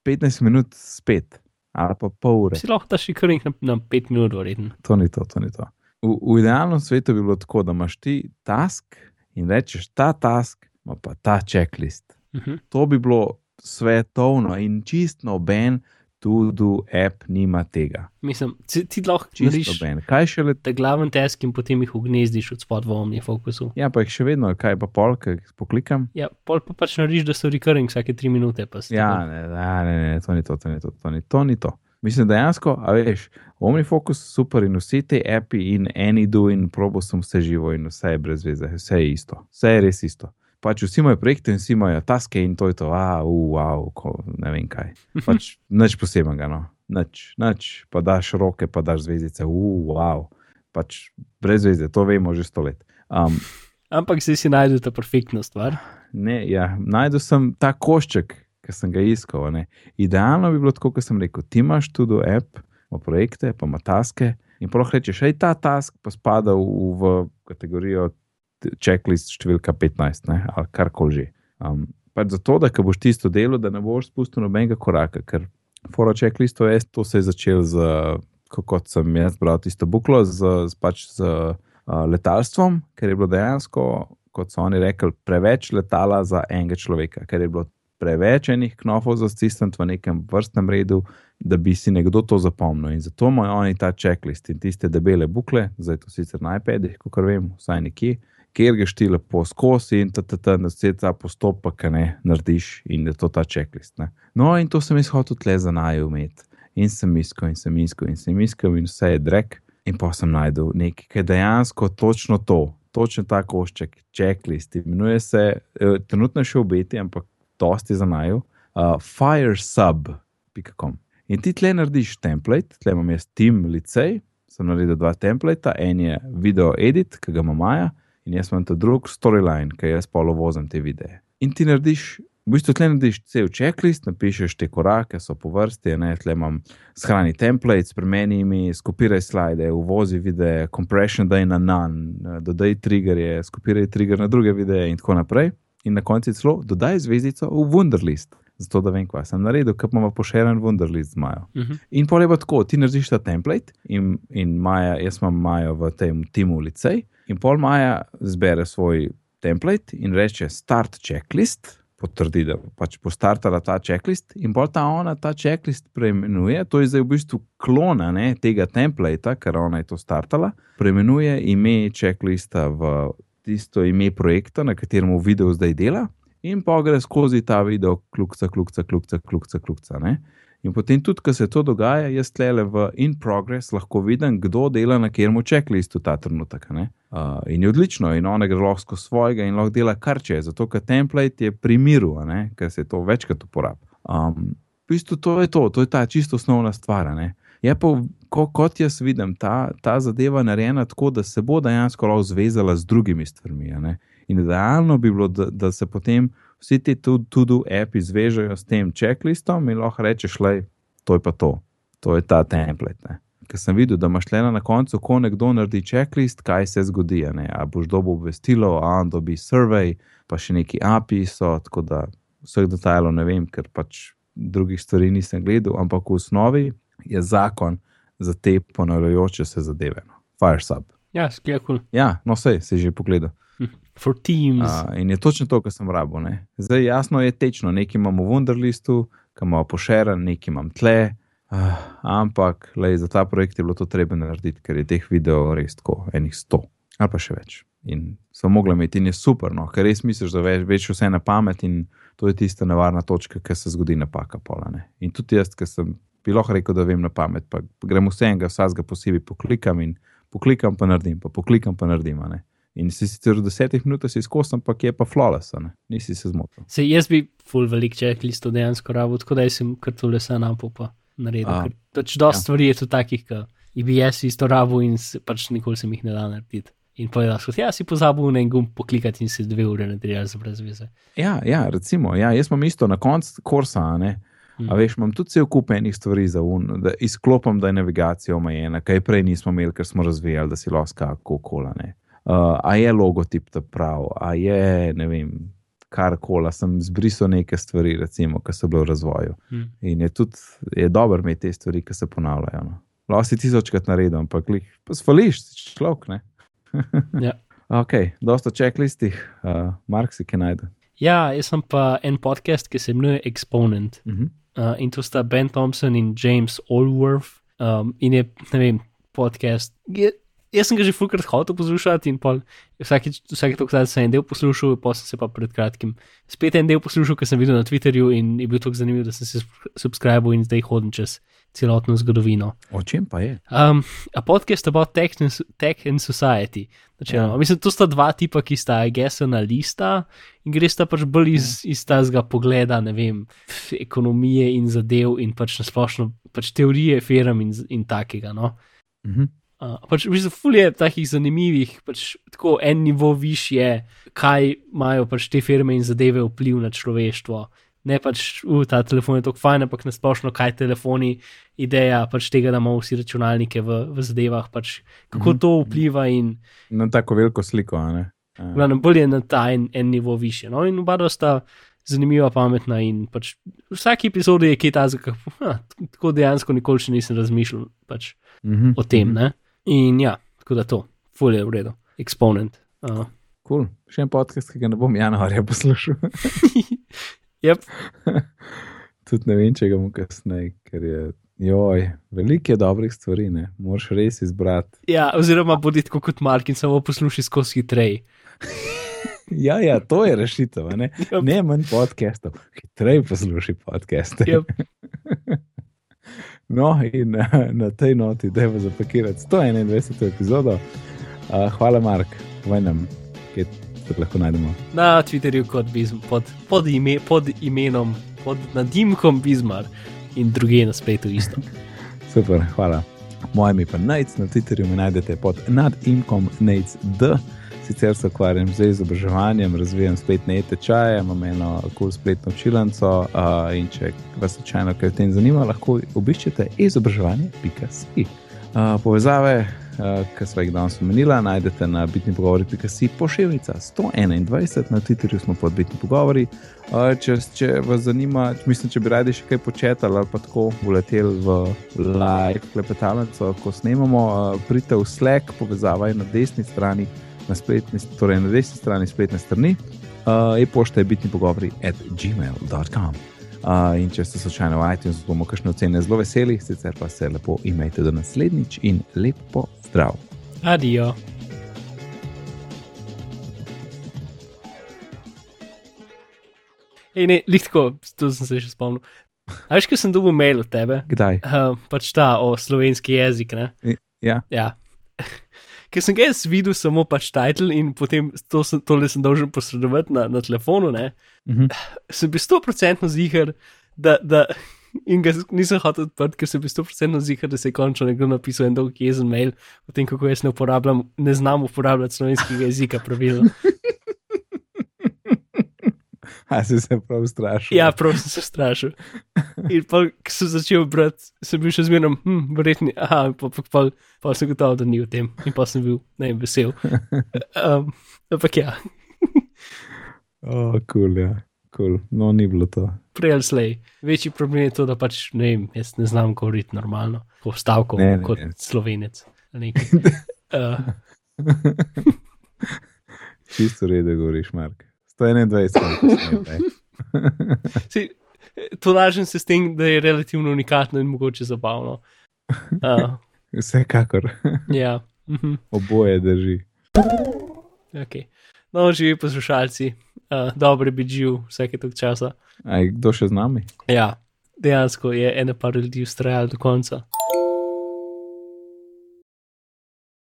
15 minut spet, ali pa pol ure, Si lahko daš recurring na, na 5 minut, verjetno. to ni to, to ni to. V, v idealnem svetu bi bilo tako, da imaš ti task in rečeš, ta task ima pa ta checklist. Uh -huh. To bi bilo svetovno in čist noben, tudi app nima tega. Mislim, ti, lahko Čist narediš noben. Kaj šele, ta glaven task in potem jih ugnezdiš od spod v omni fokusu. ja, pa jih še vedno, kaj pa pol, ki jih poklikam. Ja, pol pa pač narediš, da so recurring vsake 3 minute. Ja, ne, ne, ne, to ni to, to ni to, to ni to. Ni to. Mislim, dejansko, a veš, OmniFocus super in vsi ti api in AnyDo in probo sem vse živo in vse je brez veze, vse je isto, vse je res isto. Pač vsi imajo projekte in vsi imajo taske in to je to, a, wow, ko, ne vem kaj. Pač [LAUGHS] nič posebnega, no, nič, nič, pa daš roke, pa daš zvezdice, uh, wow, pač brez veze, to vemo že sto let. Um, Ampak si si najdel ta perfektno stvar. Ne, ja, najdel sem ta košček, ki sem ga iskal. ne. Idealno bi bilo tako, kot sem rekel. Ti imaš tudi app, ima projekte, pa ima taske. In prav rečeš, hej, ta task pa spada v, v kategorijo checklist številka 15 ne, ali karkoli že. Um, pač zato, da boš tisto delo, da ne boš spustil nobenega koraka, ker foro checklisto je, to se je začel z, ko- kot sem jaz bral tisto buklo, z, z, pač z uh, letalstvom, ker je bilo dejansko, kot so oni rekli, preveč letala za enega človeka, ker je bilo preveč enih knofov za stisniti v nekem vrstnem redu, da bi si nekdo to zapomnil. In zato imajo oni ta checklist in tiste debele bukle, zdaj to sicer na iPadih, kot vem, vsaj nekje, kjer greš ti lepo skozi in da se ta postopek ne narediš in je to ta checklist. Ne. No, in to sem jaz hotel tle za naju imeti. In sem iskal, in sem iskal, in sem iskal, in vse je drek. In pa sem najdel nekaj, ki je dejansko točno to, točno ta košček, checklist. Imenuje se, eh, trenutno še obeti, ampak dosti za naju, uh, firesub.com. In ti tle narediš template, tle imam jaz Team Licej, sem naredil dva templata, en je video edit, ki ga ima Maja, in jaz imam ta drug storyline, ki jaz polo vozim te videe. In ti narediš, v bistvu tle narediš cel checklist, napišeš te korake, so po vrsti, ne, tle imam shrani template, spremeni mi, skopiraj slide, uvozi videe, compression daj na none, dodaj triggerje, skopiraj trigger na druge videe in tako naprej. In na koncu celo dodaj zvezdico v Wunderlist, zato da vem, kaj sem naredil, ker imamo pošeren Wunderlist z Majo. Uh -huh. In pol je pa tako, ti narediš ta template in, in Maja, jaz imam Majo v tem timu licej. In pol Maja zbere svoj template in reče start checklist, potrdi, da pač bo startala ta checklist, in pol ta ona ta checklist preimenuje, to je zdaj v bistvu klona ne, tega templata, ker ona je to startala, preimenuje ime checklista v tisto ime projekta, na katerem video zdaj dela, in pa gre skozi ta video, kljukca, kljukca, kljukca, kljukca. kljukca in potem tudi, ko se to dogaja, jaz tlele v in progress lahko vidim, kdo dela na katerem checklistu ta trenutek. Uh, in je odlično, in on gre lahko svojega in lahko dela kar če je, zato ker template je pri miru, ker se to večkrat uporablja. Um, v bistvu to je to, to je ta čisto osnovna stvar. Je pa, ko, kot jaz vidim, ta, ta zadeva narejena tako, da se bo dejansko lahko zvezala z drugimi stvarmi. In idealno bi bilo, da, da se potem vsi ti tudi api zvežejo s tem checklistom in lahko rečeš, da to je pa to, to je ta template. Ker sem videl, da imaš le na koncu, ko nekdo naredi checklist, kaj se zgodi. A boš dobil obvestilo, a dobi survey, pa še neki API so, tako da vseh detajlov ne vem, ker pač drugih stvari nisem gledal, ampak v osnovi je zakon za te ponavljajoče se zadeve. No. Firesub. Ja, sklepul. Ja, no, vse si že pogledal. For teams. Uh, in je točno to, kar sem rabo. Ne? Zdaj, jasno je tečno, nekaj imamo v Wunderlistu, ki imamo pošeren, nekaj imam tle. Uh, ampak lej, za ta projekt je bilo to treba narediti, ker je teh videov res tako, enih sto ali pa še več. In so mogli imeti in je super, no? ker res misliš, da veš, veš vse na pamet in to je tista nevarna točka, ker se zgodi napaka. Pola, in tudi jaz, ki sem bilo rekel, da vem na pamet, pa gremo vse enega, vsega posebej poklikam in poklikam, pa naredim, pa poklikam, pa naredim. In si sicer v desetih minutah izkosten, ampak je pa flawless, nisi se zmotil. Se jaz bi full velik checklist dejansko rabo, tako da sem kar tole se nam pa naredil. Pač dosta ja. stvari je tu takih, ki IBS isto rabo in se, pač nikoli se jih ne da narediti. In povedal sem, ja, si pozabil na en gum poklikati in se dve ure nadrejal za brez veze. Ja, ja, recimo, ja, jaz imam isto na koncu korsa, ne. Hmm. A veš, imam tudi cel kup enih stvari za un, da izklopim, da je navigacija omejena, kaj prej nismo imeli, ker smo razvijali, da si kola, ne uh, a je logotip ta prav, a je ne vem. Kar koli, sem zbrisal neke stvari, recimo, ki so bile v razvoju. Hmm. In je tudi je dobro imeti te stvari, ki se ponavljajo. No. Lahko si tisočkrat naredil, ampak pa svališ, človek. ja. [LAUGHS] Ok, dosta checklistih, uh, Mark si kaj najde. Ja, jaz sem pa en podcast, ki se imenuje Exponent. Uh -huh. uh, in to sta Ben Thompson in James Allworth. Um, in je, ne vem, podcast. Je, jaz sem ga že fulkrat hotel poslušati in vsakeč vsake to, kar sem en del poslušal, pa sem se pa pred kratkim spet en del poslušal, ker sem videl na Twitterju in je bil tako zanimiv, da sem se subscribil in zdaj hodim čez celotno zgodovino. O čem pa je? Um, a podcast about tech and, tech and society. Načelno. Ja. Mislim, to sta dva tipa, ki sta gesena lista in gre sta pač bolj iz, ja. iz tazga pogleda, ne vem, ekonomije in zadev in pač nasplošno pač teorije firm in, in takega. No? Mhm. Uh, pač v bistvu fulje takih zanimivih, pač tako en nivo više, kaj imajo pač te firme in zadeve vpliv na človeštvo. Ne pač, uh, ta telefon je tako fajn, ampak nasplošno, kaj telefoni, ideja pač tega, da imamo vsi računalnike v, v zadevah, pač kako mm -hmm. to vpliva. In, na tako veliko sliko, ne? Glavno, bolj je na ta en, en nivo više. No? In oba sta zanimiva, pametna in pač v vsaki epizodi je kaj tazga, tako dejansko nikoli še nisem razmišljal pač mm -hmm. o tem. Ne? In ja, tako da to, fulje je v redu, exponent. Uh. Cool. Še en podcast, ki ga ne bom januarja poslušal. [LAUGHS] yep. [LAUGHS] Tudi ne vem, če ga bom kasneje, ker je. Joj, veliko je dobrih stvari, ne moreš res izbrati. Ja, oziroma, bodi tako kot Mark in samo poslušaj skozi hitrej. [LAUGHS] ja, ja, to je rešitev. Ne, yep. ne manj podcastov, hitrej poslušaj podcaste. Yep. No, in na, na tej noti, da je zapakirati 121. epizodo. Uh, hvala, Mark, vojnem, kje te lahko najdemo. Na Twitterju kot Bizm, pod, pod, ime, pod imenom, pod nadimkom Bizmar in druge na spletu isto. [LAUGHS] Super, hvala. Moje ime pa Najc, na Twitterju me najdete pod nadimkom Najc D sicer se ukvarjam z izobraževanjem, razvijam spletne tečaje, imam eno kul cool spletno čilanco. Uh, in če vas slučajno kaj v tem zanima, lahko obiščete izobraževanje.si. Uh, povezave, uh, ki smo jih danes omenili, najdete na bitni pogovori.si pošiljka 121, na Twitterju smo pod bitni pogovori. Uh, če, če vas zanima, mislim, če bi radi še kaj početali ali pa tako uleteli v live klepetalnico, ko snemamo, uh, pridite v Slack, povezava je na desni strani na, spletni, torej na desni strani spletne strani. Uh, E-pošta je bitni pogovori at gmail.com. Uh, eh, in če ste slučajno v iTunesu, bomo kakšne ocene zelo veseli, sicer pa se lepo imejte do naslednjič in lepo zdrav. Adijo. Ej, ne, lihtko, to sem se še spomnil. A veš, kaj sem dobil mail od tebe? Kdaj? Uh, pač ta o slovenski jezik, ne? Ja. ja. Ker sem ga jaz videl samo pač titel in potem to sem, tole sem dolžen posredovati na, na telefonu, ne? Mhm. Sem bil 100% ziger, da, da in ga nisem hotel odpreti, ker sem bil 100% ziger, da se je končno nekdo napisal en dolg jezen mail o tem, kako jaz ne uporabljam, ne znam uporabljati slovenskega jezika pravilno. [LAUGHS] A si se prav strašil. Ja, prav sem se strašil. In pa, ko sem začel brati, sem bil še zmerno, hm, verjetno, aha, pa, pa, pa, pa sem gotovo, da ni v tem. In pa sem bil, ne vem, vesel. Um, ampak ja, O, kul, ja. Kul. No, ni bilo to. prej ali slej. Večji problem je to, da pač ne vem, jaz ne znam govoriti normalno, po stavku, Ne, ne, kot ne. slovenec. Uh, Čisto redo govoriš, Mark. 121, ne. [LAUGHS] si, to lažem se s tem, da je relativno unikatno in mogoče zabavno. Uh, [LAUGHS] Vsekakor. [LAUGHS] ja. mhm. Oboje drži. Okay. No, živi poslušalci, uh, dobro je biti živ vsake tog časa. A je kdo še z nami? Ja, dejansko je ena par ljudi ustrajala do konca.